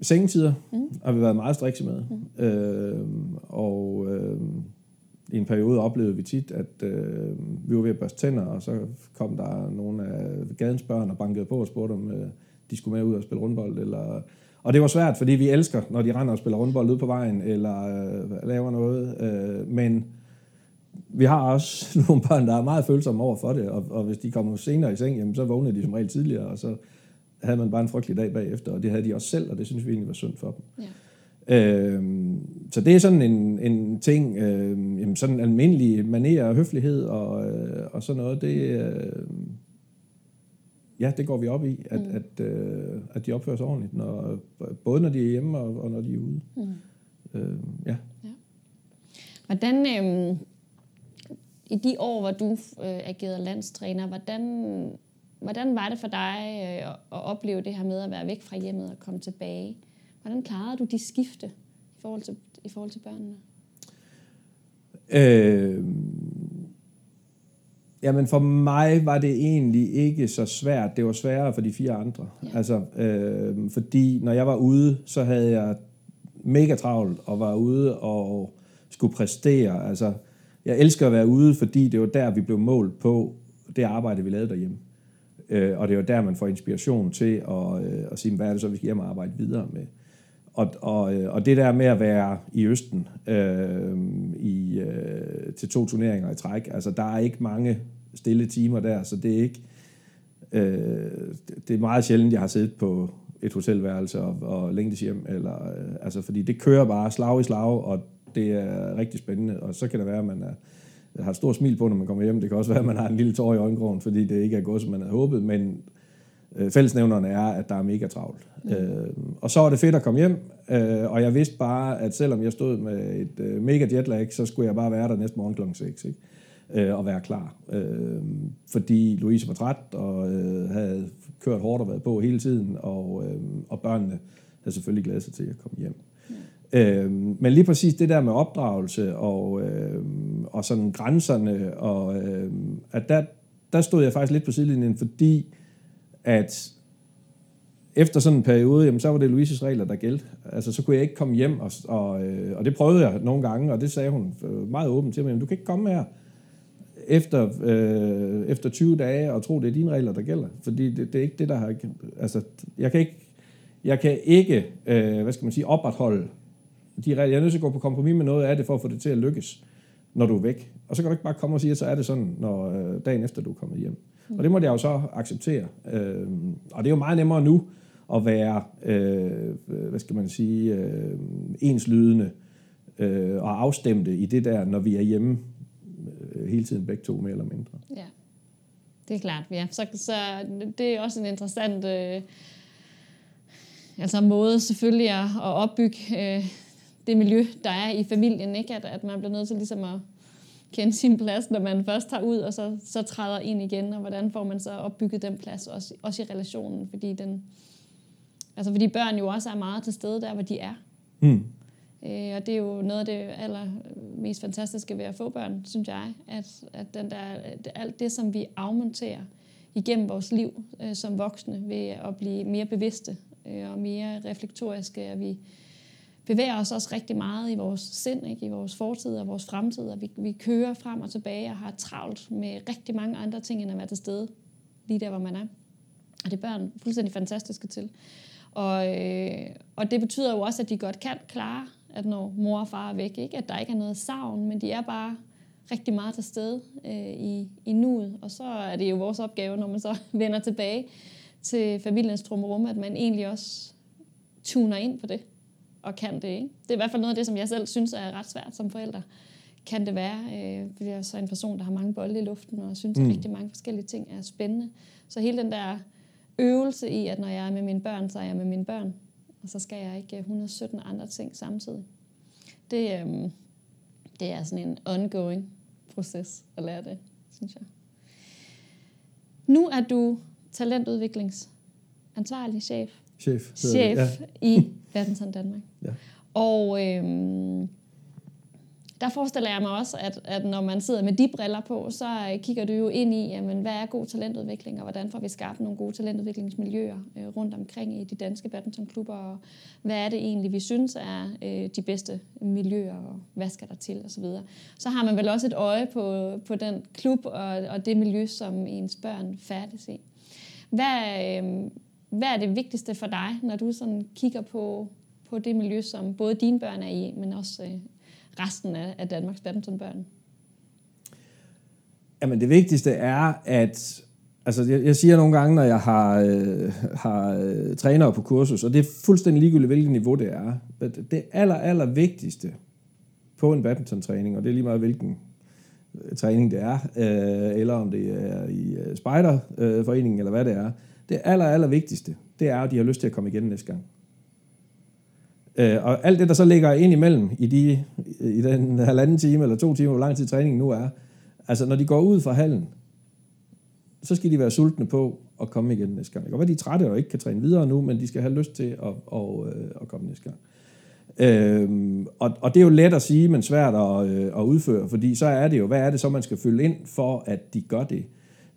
S2: sengetider mm. har vi været meget strikse med. Mm. Øh, og øh, i en periode oplevede vi tit, at øh, vi var ved at børste tænder, og så kom der nogle af gadens børn og bankede på og spurgte, om øh, de skulle med ud og spille rundbold. Eller, og det var svært, fordi vi elsker, når de render og spiller rundbold ud på vejen, eller øh, laver noget. Øh, men vi har også nogle børn, der er meget følsomme over for det, og, og hvis de kommer senere i seng, jamen, så vågner de som regel tidligere, og så havde man bare en frygtelig dag bagefter, og det havde de også selv, og det synes vi egentlig var synd for dem. Ja. Øhm, så det er sådan en, en ting, øh, jamen sådan almindelig maner og høflighed og, øh, og sådan noget, det, øh, ja, det går vi op i, at, mm. at, øh, at de opfører sig ordentligt, når, både når de er hjemme og, og når de er ude. Mm. Øh, ja. ja.
S1: Hvordan, øh, i de år, hvor du øh, agerede landstræner, hvordan Hvordan var det for dig øh, at opleve det her med at være væk fra hjemmet og komme tilbage? Hvordan klarede du de skifte forhold til, i forhold til børnene?
S2: Øh, jamen for mig var det egentlig ikke så svært. Det var sværere for de fire andre. Ja. Altså, øh, fordi når jeg var ude, så havde jeg mega travlt og var ude og skulle præstere. Altså, jeg elsker at være ude, fordi det var der, vi blev målt på det arbejde, vi lavede derhjemme. Øh, og det er jo der, man får inspiration til at, øh, at sige, hvad er det så, vi skal hjem og arbejde videre med. Og, og, øh, og det der med at være i Østen øh, i, øh, til to turneringer i træk, altså der er ikke mange stille timer der, så det er ikke øh, det er meget sjældent, jeg har siddet på et hotelværelse og, og længtes hjem, eller, øh, altså, fordi det kører bare slag i slag, og det er rigtig spændende, og så kan det være, at man er har et stort smil på, når man kommer hjem. Det kan også være, at man har en lille tår i øjenkrogen, fordi det ikke er gået, som man havde håbet, men fællesnævnerne er, at der er mega travlt. Mm. Øh, og så var det fedt at komme hjem, øh, og jeg vidste bare, at selvom jeg stod med et øh, mega jetlag, så skulle jeg bare være der næste morgen kl. 6, ikke? Øh, og være klar. Øh, fordi Louise var træt og øh, havde kørt hårdt og været på hele tiden, og, øh, og børnene havde selvfølgelig glædet sig til at komme hjem. Øh, men lige præcis det der med opdragelse og, øh, og sådan grænserne, og øh, at der, der stod jeg faktisk lidt på sidelinjen, fordi at efter sådan en periode, jamen, så var det Louises regler, der gældte. Altså, så kunne jeg ikke komme hjem, og, og, øh, og det prøvede jeg nogle gange, og det sagde hun øh, meget åbent til mig, du kan ikke komme her efter, øh, efter 20 dage og tro, det er dine regler, der gælder. Fordi det, det er ikke det, der har... Altså, jeg kan ikke, jeg kan ikke øh, hvad skal man sige, opretholde de, jeg er nødt til at gå på kompromis med noget af det, for at få det til at lykkes, når du er væk. Og så kan du ikke bare komme og sige, at så er det sådan, når øh, dagen efter du er kommet hjem. Og det må jeg jo så acceptere. Øh, og det er jo meget nemmere nu at være, øh, hvad skal man sige, øh, enslydende øh, og afstemte i det der, når vi er hjemme øh, hele tiden begge to, mere eller mindre. Ja.
S1: Det er klart, ja. Så, så det er også en interessant øh, altså måde selvfølgelig at, at opbygge øh, det miljø, der er i familien. Ikke? At, at man bliver nødt til ligesom at kende sin plads, når man først tager ud, og så, så træder ind igen, og hvordan får man så opbygget den plads, også, også i relationen, fordi den, altså fordi børn jo også er meget til stede der, hvor de er. Mm. Øh, og det er jo noget af det allermest fantastiske ved at få børn, synes jeg, at, at den der, alt det, som vi afmonterer igennem vores liv øh, som voksne, ved at blive mere bevidste øh, og mere reflektoriske, og vi bevæger os også rigtig meget i vores sind, ikke? i vores fortid og vores fremtid, og vi, vi kører frem og tilbage og har travlt med rigtig mange andre ting, end at være til stede lige der, hvor man er. Og det er børn fuldstændig fantastiske til. Og, øh, og det betyder jo også, at de godt kan klare, at når mor og far er væk, ikke? at der ikke er noget savn, men de er bare rigtig meget til stede øh, i, i nuet. Og så er det jo vores opgave, når man så vender tilbage til familiens trummerum, at man egentlig også tuner ind på det og kan det. Ikke? Det er i hvert fald noget af det, som jeg selv synes er ret svært som forælder. Kan det være, øh, fordi jeg er så en person, der har mange bolde i luften, og synes, at mm. rigtig mange forskellige ting er spændende. Så hele den der øvelse i, at når jeg er med mine børn, så er jeg med mine børn. Og så skal jeg ikke 117 andre ting samtidig. Det, øh, det er sådan en ongoing proces at lære det, synes jeg. Nu er du talentudviklingsansvarlig chef.
S2: Chef.
S1: Chef ja. i Badminton Danmark. Ja. Og øhm, der forestiller jeg mig også, at, at når man sidder med de briller på, så kigger du jo ind i, jamen, hvad er god talentudvikling, og hvordan får vi skabt nogle gode talentudviklingsmiljøer øh, rundt omkring i de danske badmintonklubber, og hvad er det egentlig, vi synes er øh, de bedste miljøer, og hvad skal der til, osv. Så, videre. så har man vel også et øje på, på den klub og, og det miljø, som ens børn færdes i. Hvad, øh, hvad er det vigtigste for dig, når du sådan kigger på, på det miljø, som både dine børn er i, men også øh, resten af, af Danmarks badmintonbørn?
S2: Jamen det vigtigste er, at altså jeg, jeg siger nogle gange, når jeg har, øh, har øh, trænere på kursus, og det er fuldstændig ligegyldigt, hvilket niveau det er, det aller, aller vigtigste på en badmintontræning, og det er lige meget hvilken øh, træning det er, øh, eller om det er i øh, spejderforeningen, øh, eller hvad det er, det aller, aller vigtigste, det er, at de har lyst til at komme igen næste gang. Øh, og alt det, der så ligger ind imellem i, de, i den halvanden time eller to timer, hvor lang tid træningen nu er, altså når de går ud fra hallen, så skal de være sultne på at komme igen næste gang. Det kan være, de er trætte og ikke kan træne videre nu, men de skal have lyst til at, at, at, øh, at komme næste gang. Øhm, og, og det er jo let at sige, men svært at, øh, at udføre, fordi så er det jo, hvad er det så, man skal fylde ind for, at de gør det?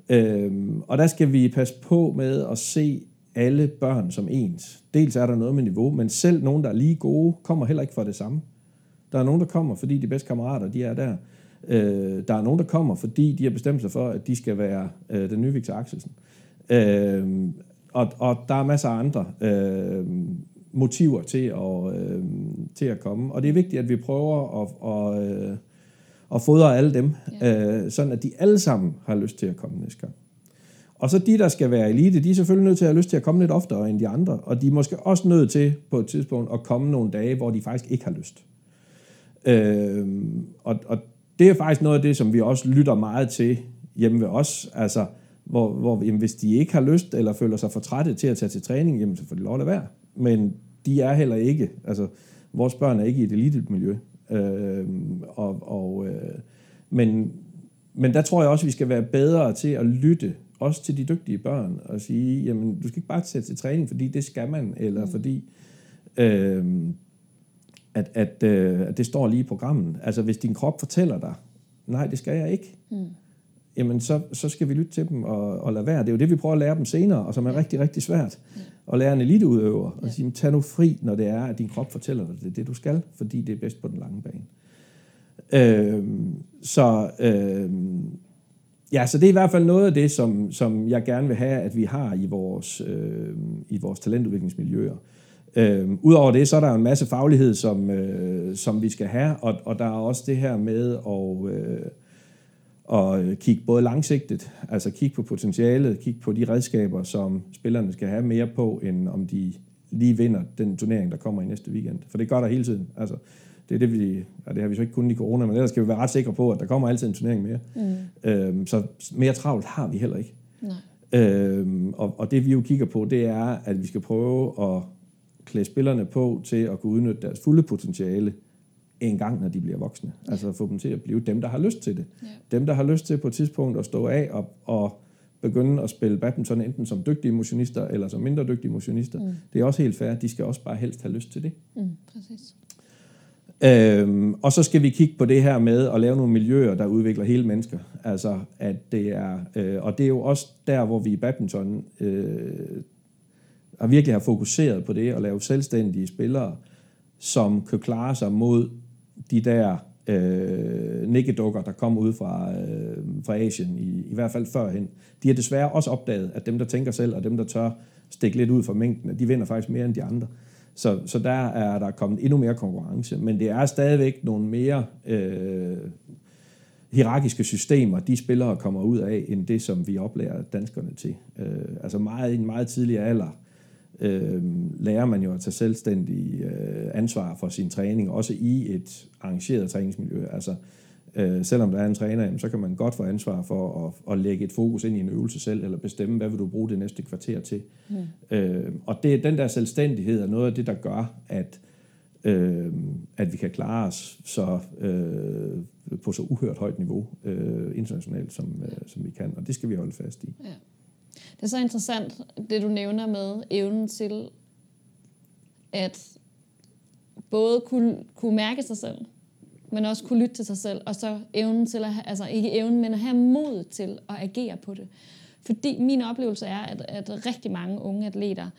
S2: Øhm, og der skal vi passe på med at se alle børn som ens. Dels er der noget med niveau, men selv nogen, der er lige gode, kommer heller ikke fra det samme. Der er nogen, der kommer, fordi de bedste kammerater, de er der. Øh, der er nogen, der kommer, fordi de har bestemt sig for, at de skal være øh, den nye Victor Axelsen. Øh, og, og der er masser af andre øh, motiver til at, øh, til at komme. Og det er vigtigt, at vi prøver at, at, øh, at fodre alle dem, ja. øh, sådan at de alle sammen har lyst til at komme næste gang. Og så de, der skal være elite, de er selvfølgelig nødt til at have lyst til at komme lidt oftere end de andre, og de er måske også nødt til på et tidspunkt at komme nogle dage, hvor de faktisk ikke har lyst. Øh, og, og det er faktisk noget af det, som vi også lytter meget til hjemme ved os, altså hvor, hvor jamen, hvis de ikke har lyst eller føler sig for trætte til at tage til træning, jamen så får de lov at være. Men de er heller ikke, altså vores børn er ikke i et elite-miljø. Øh, og, og, øh, men, men der tror jeg også, at vi skal være bedre til at lytte også til de dygtige børn og sige, jamen du skal ikke bare sætte til træning, fordi det skal man, eller mm. fordi øh, at, at, øh, at det står lige i programmet. Altså hvis din krop fortæller dig, nej, det skal jeg ikke, mm. jamen så, så skal vi lytte til dem og, og lade være. Det er jo det, vi prøver at lære dem senere, og som er rigtig, rigtig svært. Ja. At lære en eliteudøver, ja. og sige, tag nu fri, når det er, at din krop fortæller dig, det er det, du skal, fordi det er bedst på den lange bane. Øh, så øh, Ja, så det er i hvert fald noget af det, som, som jeg gerne vil have, at vi har i vores, øh, i vores talentudviklingsmiljøer. Øh, Udover det, så er der en masse faglighed, som, øh, som vi skal have, og, og der er også det her med at, øh, at kigge både langsigtet, altså kigge på potentialet, kigge på de redskaber, som spillerne skal have mere på, end om de lige vinder den turnering, der kommer i næste weekend. For det gør der hele tiden. Altså, det er det, vi, ja, det har vi så ikke kun i corona, men ellers skal vi være ret sikre på, at der kommer altid en turnering mere. Mm. Øhm, så mere travlt har vi heller ikke. Nej. Øhm, og, og det vi jo kigger på, det er, at vi skal prøve at klæde spillerne på til at kunne udnytte deres fulde potentiale en gang, når de bliver voksne. Altså få dem til at blive dem, der har lyst til det. Ja. Dem, der har lyst til på et tidspunkt at stå af og, og begynde at spille badminton enten som dygtige motionister eller som mindre dygtige motionister. Mm. Det er også helt fair. De skal også bare helst have lyst til det. Mm, præcis. Øhm, og så skal vi kigge på det her med at lave nogle miljøer, der udvikler hele mennesker. Altså, at det er, øh, og det er jo også der, hvor vi i badminton øh, har virkelig har fokuseret på det, at lave selvstændige spillere, som kan klare sig mod de der øh, nikkedukker, der kom ud fra, øh, fra Asien, i, i hvert fald førhen. De har desværre også opdaget, at dem, der tænker selv, og dem, der tør stikke lidt ud fra mængden, de vinder faktisk mere end de andre. Så, så der er der kommet endnu mere konkurrence, men det er stadigvæk nogle mere øh, hierarkiske systemer, de spillere kommer ud af, end det, som vi oplærer danskerne til. Øh, altså meget i en meget tidlig alder øh, lærer man jo at tage selvstændig øh, ansvar for sin træning, også i et arrangeret træningsmiljø. Altså, øh, selvom der er en træner, jamen, så kan man godt få ansvar for at, at lægge et fokus ind i en øvelse selv, eller bestemme, hvad vil du bruge det næste kvarter til. Mm. Øh, og det, den der selvstændighed er noget af det, der gør, at, øh, at vi kan klare os så, øh, på så uhørt højt niveau øh, internationalt, som, øh, som vi kan. Og det skal vi holde fast i. Ja.
S1: Det er så interessant, det du nævner med evnen til at både kunne, kunne mærke sig selv, men også kunne lytte til sig selv, og så evnen til at, altså ikke evnen, men at have mod til at agere på det. Fordi min oplevelse er, at, at rigtig mange unge atleter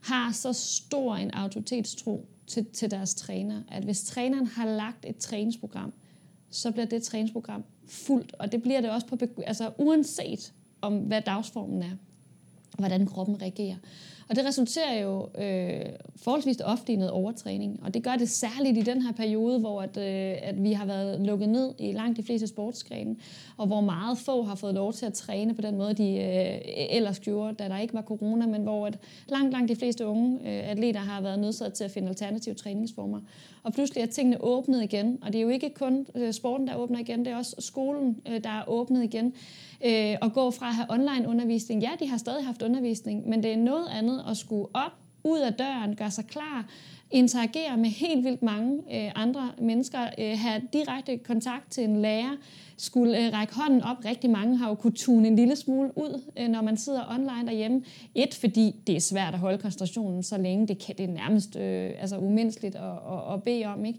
S1: har så stor en autoritetstro til, til deres træner, at hvis træneren har lagt et træningsprogram, så bliver det træningsprogram fuldt, og det bliver det også på, altså uanset om hvad dagsformen er hvordan kroppen reagerer. Og det resulterer jo øh, forholdsvis ofte i noget overtræning, og det gør det særligt i den her periode, hvor at, øh, at vi har været lukket ned i langt de fleste sportsgrene, og hvor meget få har fået lov til at træne på den måde, de øh, ellers gjorde, da der ikke var corona, men hvor at langt, langt de fleste unge øh, atleter har været nødsaget til at finde alternative træningsformer. Og pludselig er tingene åbnet igen, og det er jo ikke kun øh, sporten, der åbner igen, det er også skolen, øh, der er åbnet igen. Øh, og gå fra at have online undervisning, ja, de har stadig haft undervisning, men det er noget andet at skulle op, ud af døren, gøre sig klar, interagere med helt vildt mange øh, andre mennesker, øh, have direkte kontakt til en lærer, skulle øh, række hånden op. Rigtig mange har jo kunnet tune en lille smule ud, øh, når man sidder online derhjemme. Et, fordi det er svært at holde koncentrationen så længe. Det, kan, det er nærmest øh, altså umenneskeligt at, at, at bede om. Ikke?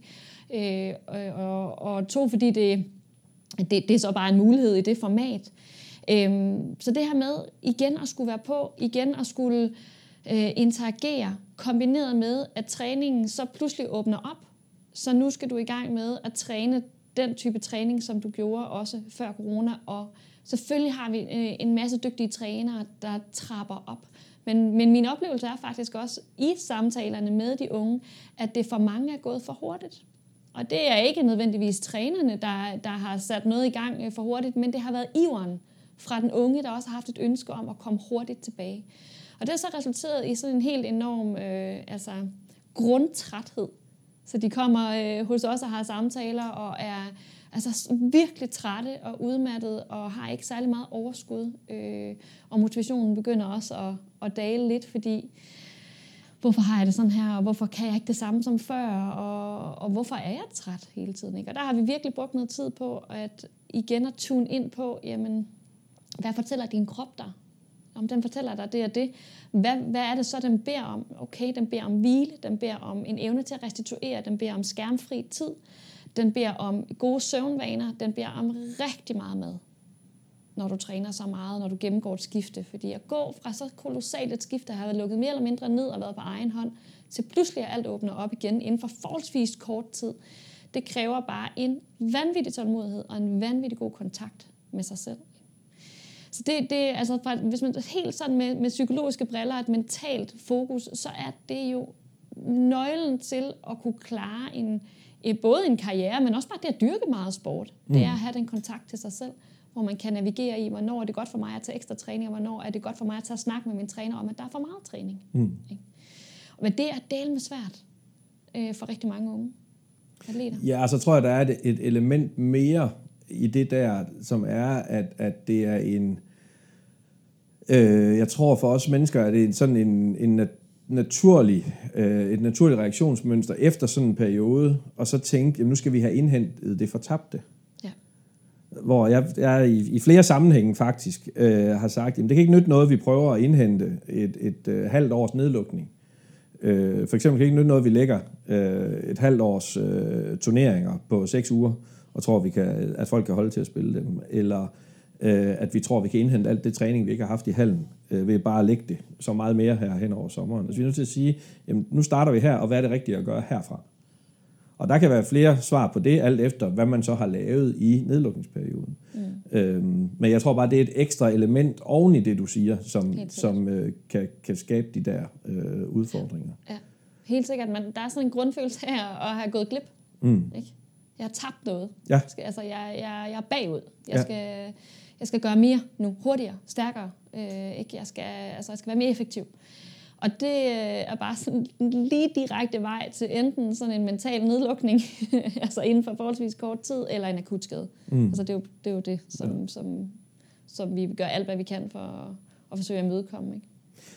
S1: Øh, og, og to, fordi det, det, det er så bare en mulighed i det format. Øhm, så det her med igen at skulle være på, igen at skulle øh, interagere, kombineret med, at træningen så pludselig åbner op, så nu skal du i gang med at træne den type træning, som du gjorde også før corona. Og selvfølgelig har vi øh, en masse dygtige trænere, der trapper op. Men, men min oplevelse er faktisk også i samtalerne med de unge, at det for mange er gået for hurtigt. Og det er ikke nødvendigvis trænerne, der, der har sat noget i gang øh, for hurtigt, men det har været iveren fra den unge, der også har haft et ønske om at komme hurtigt tilbage. Og det har så resulteret i sådan en helt enorm øh, altså, grundtræthed så de kommer øh, hos os og har samtaler og er altså, virkelig trætte og udmattede og har ikke særlig meget overskud. Øh, og motivationen begynder også at, at dale lidt, fordi hvorfor har jeg det sådan her, og hvorfor kan jeg ikke det samme som før, og, og hvorfor er jeg træt hele tiden? Ikke? Og der har vi virkelig brugt noget tid på at igen at tune ind på, jamen, hvad fortæller din krop dig? Om den fortæller dig det og det, hvad, hvad er det så, den beder om? Okay, den beder om hvile, den beder om en evne til at restituere, den beder om skærmfri tid, den beder om gode søvnvaner, den beder om rigtig meget mad, når du træner så meget, når du gennemgår et skifte. Fordi at gå fra så kolossalt et skifte, at have været lukket mere eller mindre ned og været på egen hånd, til pludselig at alt åbner op igen inden for forholdsvis kort tid, det kræver bare en vanvittig tålmodighed og en vanvittig god kontakt med sig selv. Så det, det altså, hvis man helt sådan med, med psykologiske briller, et mentalt fokus, så er det jo nøglen til at kunne klare en, både en karriere, men også bare det at dyrke meget sport. Mm. Det er at have den kontakt til sig selv, hvor man kan navigere i, hvornår er det godt for mig at tage ekstra træning, og hvornår er det godt for mig at tage at snakke med min træner om, at der er for meget træning. Mm. Men det er del med svært øh, for rigtig mange unge. atleter?
S2: Ja, altså tror jeg, der er et, et element mere i det der, som er, at, at det er en... Øh, jeg tror for os mennesker, at det er sådan en, en naturlig, øh, et naturligt reaktionsmønster efter sådan en periode, og så tænke, jamen nu skal vi have indhentet det fortabte.
S1: Ja.
S2: Hvor jeg, jeg i, i flere sammenhænge faktisk øh, har sagt, jamen det kan ikke nytte noget, vi prøver at indhente et, et øh, halvt års nedlukning. Øh, for eksempel kan det ikke nytte noget, vi lægger øh, et halvt års øh, turneringer på seks uger, og tror, vi kan, at folk kan holde til at spille dem. Eller øh, at vi tror, vi kan indhente alt det træning, vi ikke har haft i hallen, øh, ved bare at lægge det så meget mere her hen over sommeren. Så vi er nødt til at sige, jamen, nu starter vi her, og hvad er det rigtige at gøre herfra? Og der kan være flere svar på det, alt efter hvad man så har lavet i nedlukningsperioden. Mm. Øhm, men jeg tror bare, det er et ekstra element oven i det, du siger, som, som øh, kan, kan skabe de der øh, udfordringer.
S1: Ja, helt sikkert. Men der er sådan en grundfølelse her at have gået glip.
S2: Mm.
S1: Ikke? Jeg har tabt noget.
S2: Ja.
S1: Altså, jeg, jeg, jeg er bagud. Jeg, ja. skal, jeg skal gøre mere nu, hurtigere, stærkere. Øh, ikke? Jeg, skal, altså, jeg skal være mere effektiv. Og det øh, er bare sådan lige direkte vej til enten sådan en mental nedlukning, altså inden for forholdsvis kort tid, eller en akut skade. Mm. Altså det er, jo, det er jo det, som, ja. som, som vi gør alt, hvad vi kan for at, at forsøge at mødekomme. Ikke?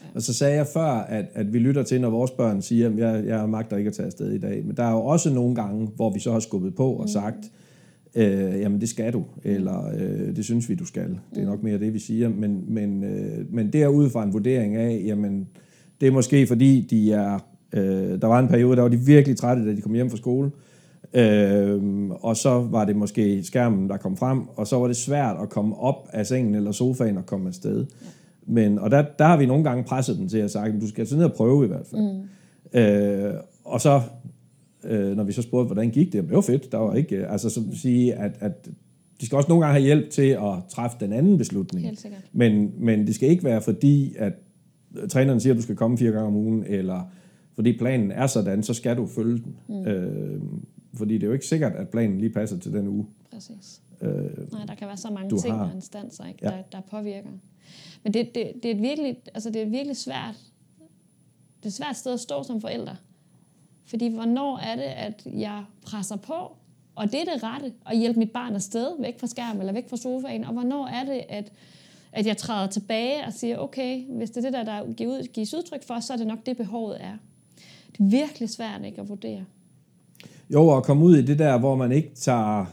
S2: Ja. Og så sagde jeg før, at, at vi lytter til, når vores børn siger, at jeg, jeg magter ikke at tage afsted i dag. Men der er jo også nogle gange, hvor vi så har skubbet på og mm. sagt, øh, jamen det skal du, eller øh, det synes vi, du skal. Det er nok mere det, vi siger. Men, men, øh, men derud fra en vurdering af, jamen det er måske fordi, de er, øh, der var en periode, der var de virkelig trætte, da de kom hjem fra skole. Øh, og så var det måske skærmen, der kom frem, og så var det svært at komme op af sengen eller sofaen og komme afsted. Men, og der, der har vi nogle gange presset den til at sige, at du skal sådan ned og prøve i hvert fald. Mm. Øh, og så, øh, når vi så spurgte, hvordan gik det, det var fedt. Der var ikke, øh, altså så at sige, at, at de skal også nogle gange have hjælp til at træffe den anden beslutning. Men, men det skal ikke være fordi, at træneren siger, at du skal komme fire gange om ugen, eller fordi planen er sådan, så skal du følge den. Mm. Øh, fordi det er jo ikke sikkert, at planen lige passer til den uge.
S1: Præcis. Øh, Nej, der kan være så mange ting har. og instanser, ikke, ja. der, der påvirker. Men det, det, det, er et virkelig, altså det er virkelig svært. Det er et svært sted at stå som forældre. Fordi hvornår er det, at jeg presser på, og det er det rette, at hjælpe mit barn afsted, væk fra skærmen eller væk fra sofaen, og hvornår er det, at at jeg træder tilbage og siger, okay, hvis det er det der, der gives udtryk for, så er det nok det, behovet er. Det er virkelig svært ikke at vurdere.
S2: Jo, at komme ud i det der, hvor man ikke tager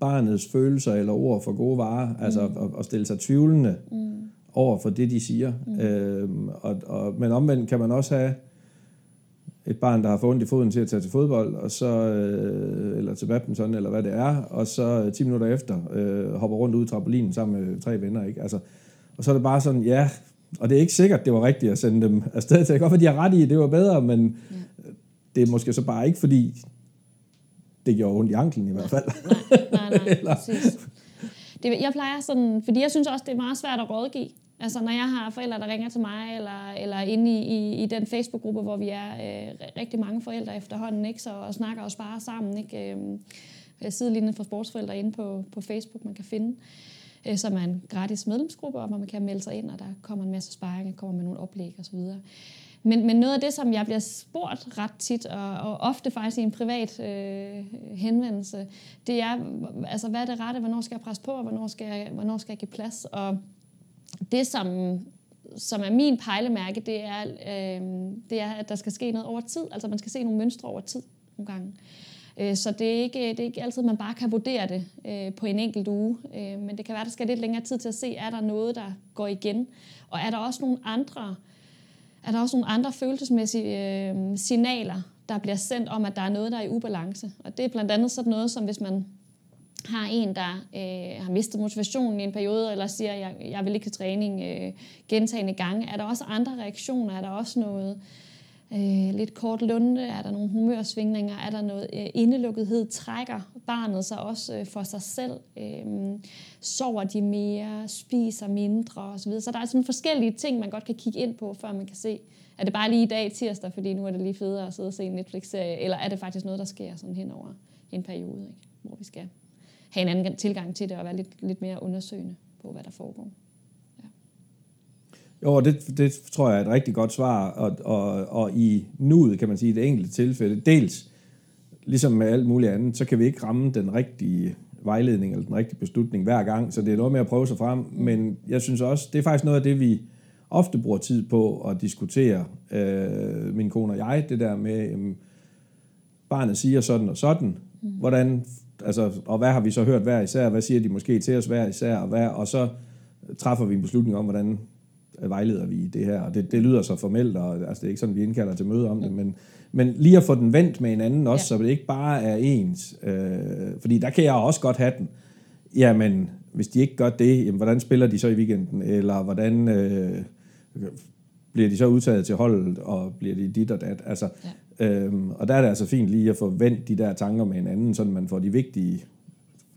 S2: barnets følelser eller ord for gode varer, mm. altså at, at stille sig tvivlende mm. over for det, de siger. Mm. Øhm, og, og, men omvendt kan man også have et barn, der har fået ondt i foden til at tage til fodbold, og så, øh, eller til badminton, eller hvad det er, og så 10 minutter efter øh, hopper rundt ud i trampolinen sammen med tre venner. Ikke? Altså, og så er det bare sådan, ja, og det er ikke sikkert, det var rigtigt at sende dem afsted til. Kan godt de har ret i, det var bedre, men ja. det er måske så bare ikke, fordi det gjorde ondt i anklen i hvert fald.
S1: Nej, nej, nej, præcis. Det, jeg plejer sådan, fordi jeg synes også, det er meget svært at rådgive. Altså når jeg har forældre, der ringer til mig, eller, eller inde i, i, i den Facebook-gruppe, hvor vi er øh, rigtig mange forældre efterhånden, ikke? Så, og snakker og sparer sammen. Ikke? Øh, øh sidelinjen for sportsforældre inde på, på Facebook, man kan finde øh, som er en gratis medlemsgruppe, hvor man kan melde sig ind, og der kommer en masse sparring, og kommer med nogle oplæg osv. Men, men noget af det, som jeg bliver spurgt ret tit, og, og ofte faktisk i en privat øh, henvendelse, det er, altså, hvad er det rette, hvornår skal jeg presse på, og hvornår skal jeg, hvornår skal jeg give plads? Og det, som, som er min pejlemærke, det er, øh, det er, at der skal ske noget over tid. Altså man skal se nogle mønstre over tid nogle gange. Øh, så det er, ikke, det er ikke altid, man bare kan vurdere det øh, på en enkelt uge. Øh, men det kan være, der skal lidt længere tid til at se, er der noget, der går igen? Og er der også nogle andre, er der også nogle andre følelsesmæssige øh, signaler, der bliver sendt om, at der er noget, der er i ubalance? Og det er blandt andet sådan noget, som hvis man har en, der øh, har mistet motivationen i en periode, eller siger, jeg, jeg vil ikke til træning øh, gentagende gange, er der også andre reaktioner? Er der også noget øh, lidt kort lunde? Er der nogle humørsvingninger? Er der noget øh, indelukkethed? Trækker barnet sig også øh, for sig selv? Øh, sover de mere? Spiser mindre? Osv. Så der er sådan forskellige ting, man godt kan kigge ind på, før man kan se, er det bare lige i dag tirsdag, fordi nu er det lige federe at sidde og se en Netflix-serie, eller er det faktisk noget, der sker sådan hen over en periode, ikke? hvor vi skal have en anden tilgang til det og være lidt, lidt mere undersøgende på, hvad der foregår. Ja.
S2: Jo, det, det tror jeg er et rigtig godt svar, og, og, og i nuet kan man sige, i det enkelte tilfælde, dels ligesom med alt muligt andet, så kan vi ikke ramme den rigtige vejledning eller den rigtige beslutning hver gang, så det er noget med at prøve sig frem, men jeg synes også, det er faktisk noget af det, vi ofte bruger tid på at diskutere, øh, min kone og jeg, det der med, øh, barnet siger sådan og sådan, hvordan, altså, og hvad har vi så hørt hver især, hvad siger de måske til os hver især, og, hvad, og så træffer vi en beslutning om, hvordan vejleder vi i det her, og det, det lyder så formelt, og altså, det er ikke sådan, vi indkalder til møde om det, men, men lige at få den vendt med en anden også, ja. så det ikke bare er ens, øh, fordi der kan jeg også godt have den, jamen, hvis de ikke gør det, jamen, hvordan spiller de så i weekenden, eller hvordan øh, bliver de så udtaget til holdet, og bliver de dit og dat, altså, ja. Øhm, og der er det altså fint lige at få vendt de der tanker med en anden, så man får de vigtige,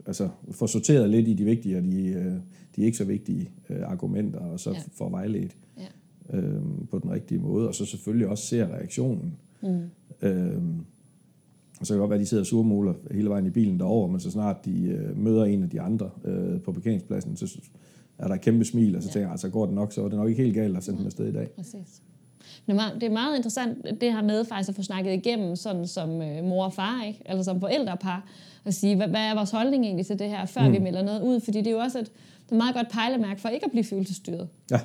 S2: altså får sorteret lidt i de vigtige og de, øh, de ikke så vigtige øh, argumenter, og så ja. får vejledt ja. øhm, på den rigtige måde, og så selvfølgelig også ser reaktionen. Mm. Øhm, og så kan det godt være, at de sidder og surmuler hele vejen i bilen derover, men så snart de øh, møder en af de andre øh, på parkeringspladsen, så er der et kæmpe smil, og så ja. tænker jeg, altså går det nok, så er det nok ikke helt galt at sende dem afsted i dag. Præcis.
S1: Det er, meget, er interessant, det her med faktisk at få snakket igennem, sådan som øh, mor og far, ikke? eller som forældrepar, og sige, hvad, hvad er vores holdning egentlig til det her, før mm. vi melder noget ud, fordi det er jo også et, det er et meget godt pejlemærke for ikke at blive følelsesstyret. Ja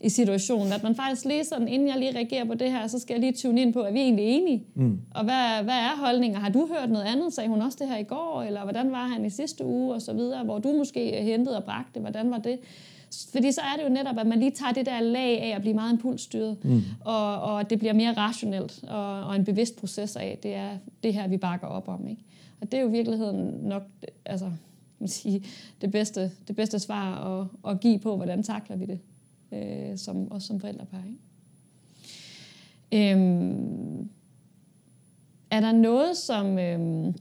S1: i situationen. At man faktisk lige sådan, inden jeg lige reagerer på det her, så skal jeg lige tune ind på, er vi egentlig enige? Mm. Og hvad, hvad er holdninger? Har du hørt noget andet? Sagde hun også det her i går? Eller hvordan var han i sidste uge? Og så videre. Hvor du måske hentede og bragte. Hvordan var det? Fordi så er det jo netop, at man lige tager det der lag af at blive meget impulsstyret, mm. og, og det bliver mere rationelt og, og en bevidst proces af, det er det her, vi bakker op om. Ikke? Og det er jo i virkeligheden nok altså, sige, det, bedste, det bedste svar at, at give på, hvordan takler vi det øh, som, også som forældrepar. Ikke? Øhm, er der noget, som... Øhm,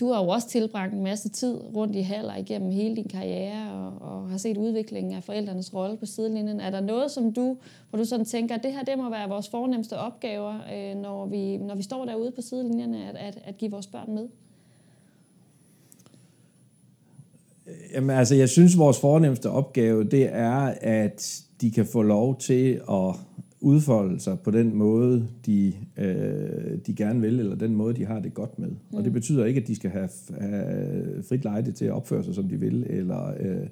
S1: du har jo også tilbragt en masse tid rundt i haller igennem hele din karriere, og, og har set udviklingen af forældrenes rolle på sidelinjen. Er der noget, som du, hvor du sådan tænker, at det her det må være vores fornemmeste opgaver, øh, når, vi, når vi står derude på sidelinjerne, at, at, at give vores børn med?
S2: Jamen altså, jeg synes, vores fornemmeste opgave, det er, at de kan få lov til at udfolde sig på den måde, de, øh, de gerne vil, eller den måde, de har det godt med. Mm. Og det mm. betyder ikke, at de skal have, have frit lejde til at opføre sig, som de vil, eller, øh,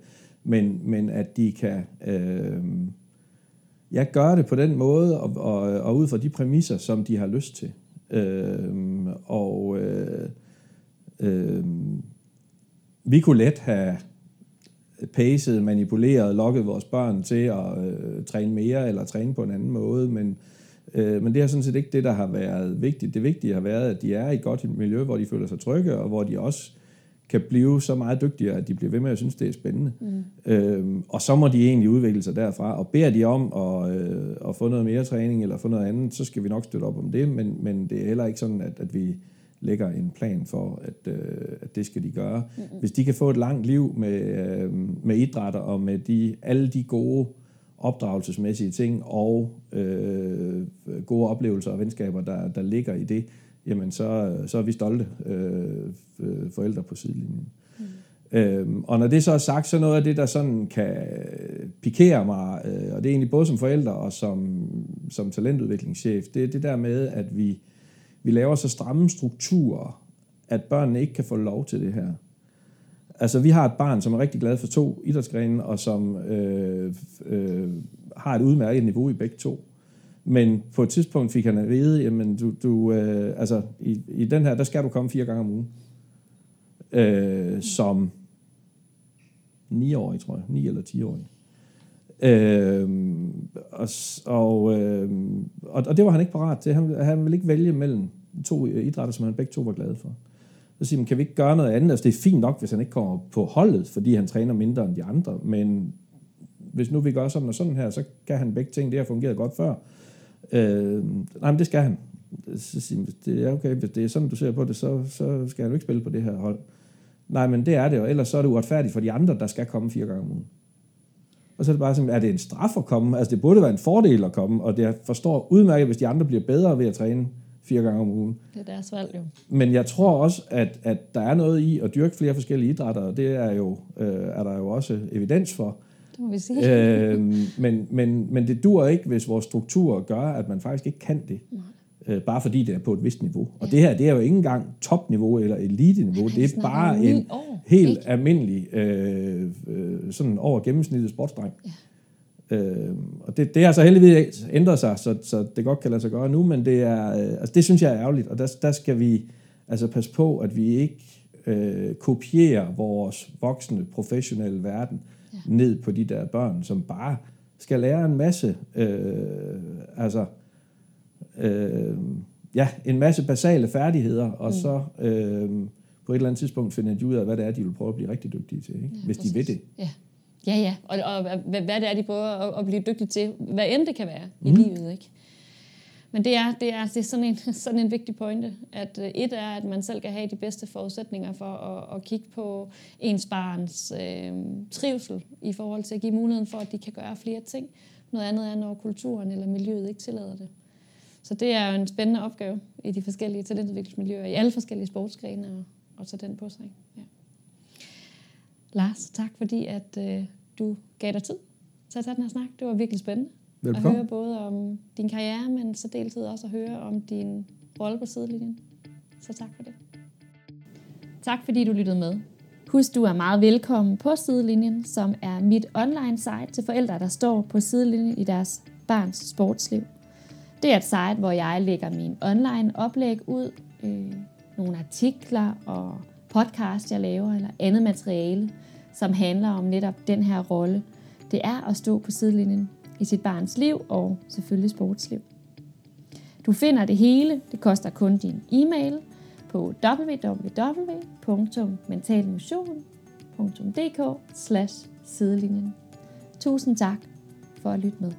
S2: men, men at de kan øh, ja, gøre det på den måde, og, og, og ud fra de præmisser, som de har lyst til. Øh, og øh, øh, vi kunne let have pacet, manipuleret, lokket vores børn til at øh, træne mere eller træne på en anden måde, men, øh, men det er sådan set ikke det, der har været vigtigt. Det vigtige har været, at de er i et godt miljø, hvor de føler sig trygge, og hvor de også kan blive så meget dygtigere, at de bliver ved med at synes, det er spændende. Mm. Øhm, og så må de egentlig udvikle sig derfra, og beder de om at, øh, at få noget mere træning eller få noget andet, så skal vi nok støtte op om det, men, men det er heller ikke sådan, at, at vi lægger en plan for, at, øh, at det skal de gøre. Mm-hmm. Hvis de kan få et langt liv med, øh, med idrætter og med de, alle de gode opdragelsesmæssige ting og øh, gode oplevelser og venskaber, der, der ligger i det, jamen så, så er vi stolte øh, forældre på sidelinjen. Mm. Øhm, og når det så er sagt, så noget af det, der sådan kan pikere mig, øh, og det er egentlig både som forælder og som, som talentudviklingschef, det er det der med, at vi vi laver så stramme strukturer, at børnene ikke kan få lov til det her. Altså, vi har et barn, som er rigtig glad for to idrætsgrene, og som øh, øh, har et udmærket niveau i begge to. Men på et tidspunkt fik han at vide, jamen, du, du, øh, altså, i, i den her, der skal du komme fire gange om ugen. Øh, som 9-årig, tror jeg. 9 eller 10-årig. Øh, og, og, øh, og, og det var han ikke parat til. Han, han ville ikke vælge mellem to øh, idrætter, som han begge to var glade for. Så siger man, kan vi ikke gøre noget andet? Altså, det er fint nok, hvis han ikke kommer på holdet, fordi han træner mindre end de andre, men hvis nu vi gør sådan og sådan her, så kan han begge ting. Det har fungeret godt før. Øh, nej, men det skal han. Så siger man, det er okay, hvis det er sådan, du ser på det, så, så skal han jo ikke spille på det her hold. Nej, men det er det, og ellers så er det uretfærdigt for de andre, der skal komme fire gange om ugen. Og så er det bare sådan, er det en straf at komme? Altså det burde være en fordel at komme, og det forstår udmærket, hvis de andre bliver bedre ved at træne fire gange om ugen.
S1: Det er deres valg jo.
S2: Men jeg tror også, at, at der er noget i at dyrke flere forskellige idrætter, og det er, jo, øh, er der jo også evidens for.
S1: Det må vi sige. øh,
S2: men, men, men det dur ikke, hvis vores struktur gør, at man faktisk ikke kan det. Øh, bare fordi det er på et vist niveau. Og det her, det er jo ikke engang topniveau eller elite-niveau, det er bare en helt almindelig, øh, øh, sådan over gennemsnittet sportsdreng. Ja. Øh, og det, det har så heldigvis ændret sig, så, så det godt kan lade sig gøre nu, men det, er, øh, altså det synes jeg er ærgerligt, og der, der skal vi altså passe på, at vi ikke øh, kopierer vores voksne professionelle verden ja. ned på de der børn, som bare skal lære en masse, øh, altså øh, ja, en masse basale færdigheder, og mm. så øh, på et eller andet tidspunkt finder de ud af, hvad det er, de vil prøve at blive rigtig dygtige til, ikke? Ja, hvis præcis. de vil det.
S1: Ja. Ja, ja, og, og hvad, hvad det er, de prøver at, at blive dygtige til, hvad end det kan være mm. i livet, ikke? Men det er, det er, det er sådan, en, sådan en vigtig pointe, at uh, et er, at man selv kan have de bedste forudsætninger for at, at kigge på ens barns øh, trivsel i forhold til at give muligheden for, at de kan gøre flere ting. Noget andet er, når kulturen eller miljøet ikke tillader det. Så det er en spændende opgave i de forskellige talentudviklingsmiljøer, i alle forskellige sportsgrene, og, og tage den på sig. Ja. Lars, tak fordi at øh, du gav dig tid til at tage den her snak. Det var virkelig spændende. Velkommen. At høre både om din karriere, men så deltid også at høre om din rolle på sidelinjen. Så tak for det. Tak fordi du lyttede med. Husk, du er meget velkommen på Sidelinjen, som er mit online site til forældre, der står på sidelinjen i deres barns sportsliv. Det er et site, hvor jeg lægger min online oplæg ud, øh, nogle artikler og podcast, jeg laver, eller andet materiale, som handler om netop den her rolle. Det er at stå på sidelinjen i sit barns liv og selvfølgelig sportsliv. Du finder det hele, det koster kun din e-mail på www.mentalmotion.dk sidelinjen. Tusind tak for at lytte med.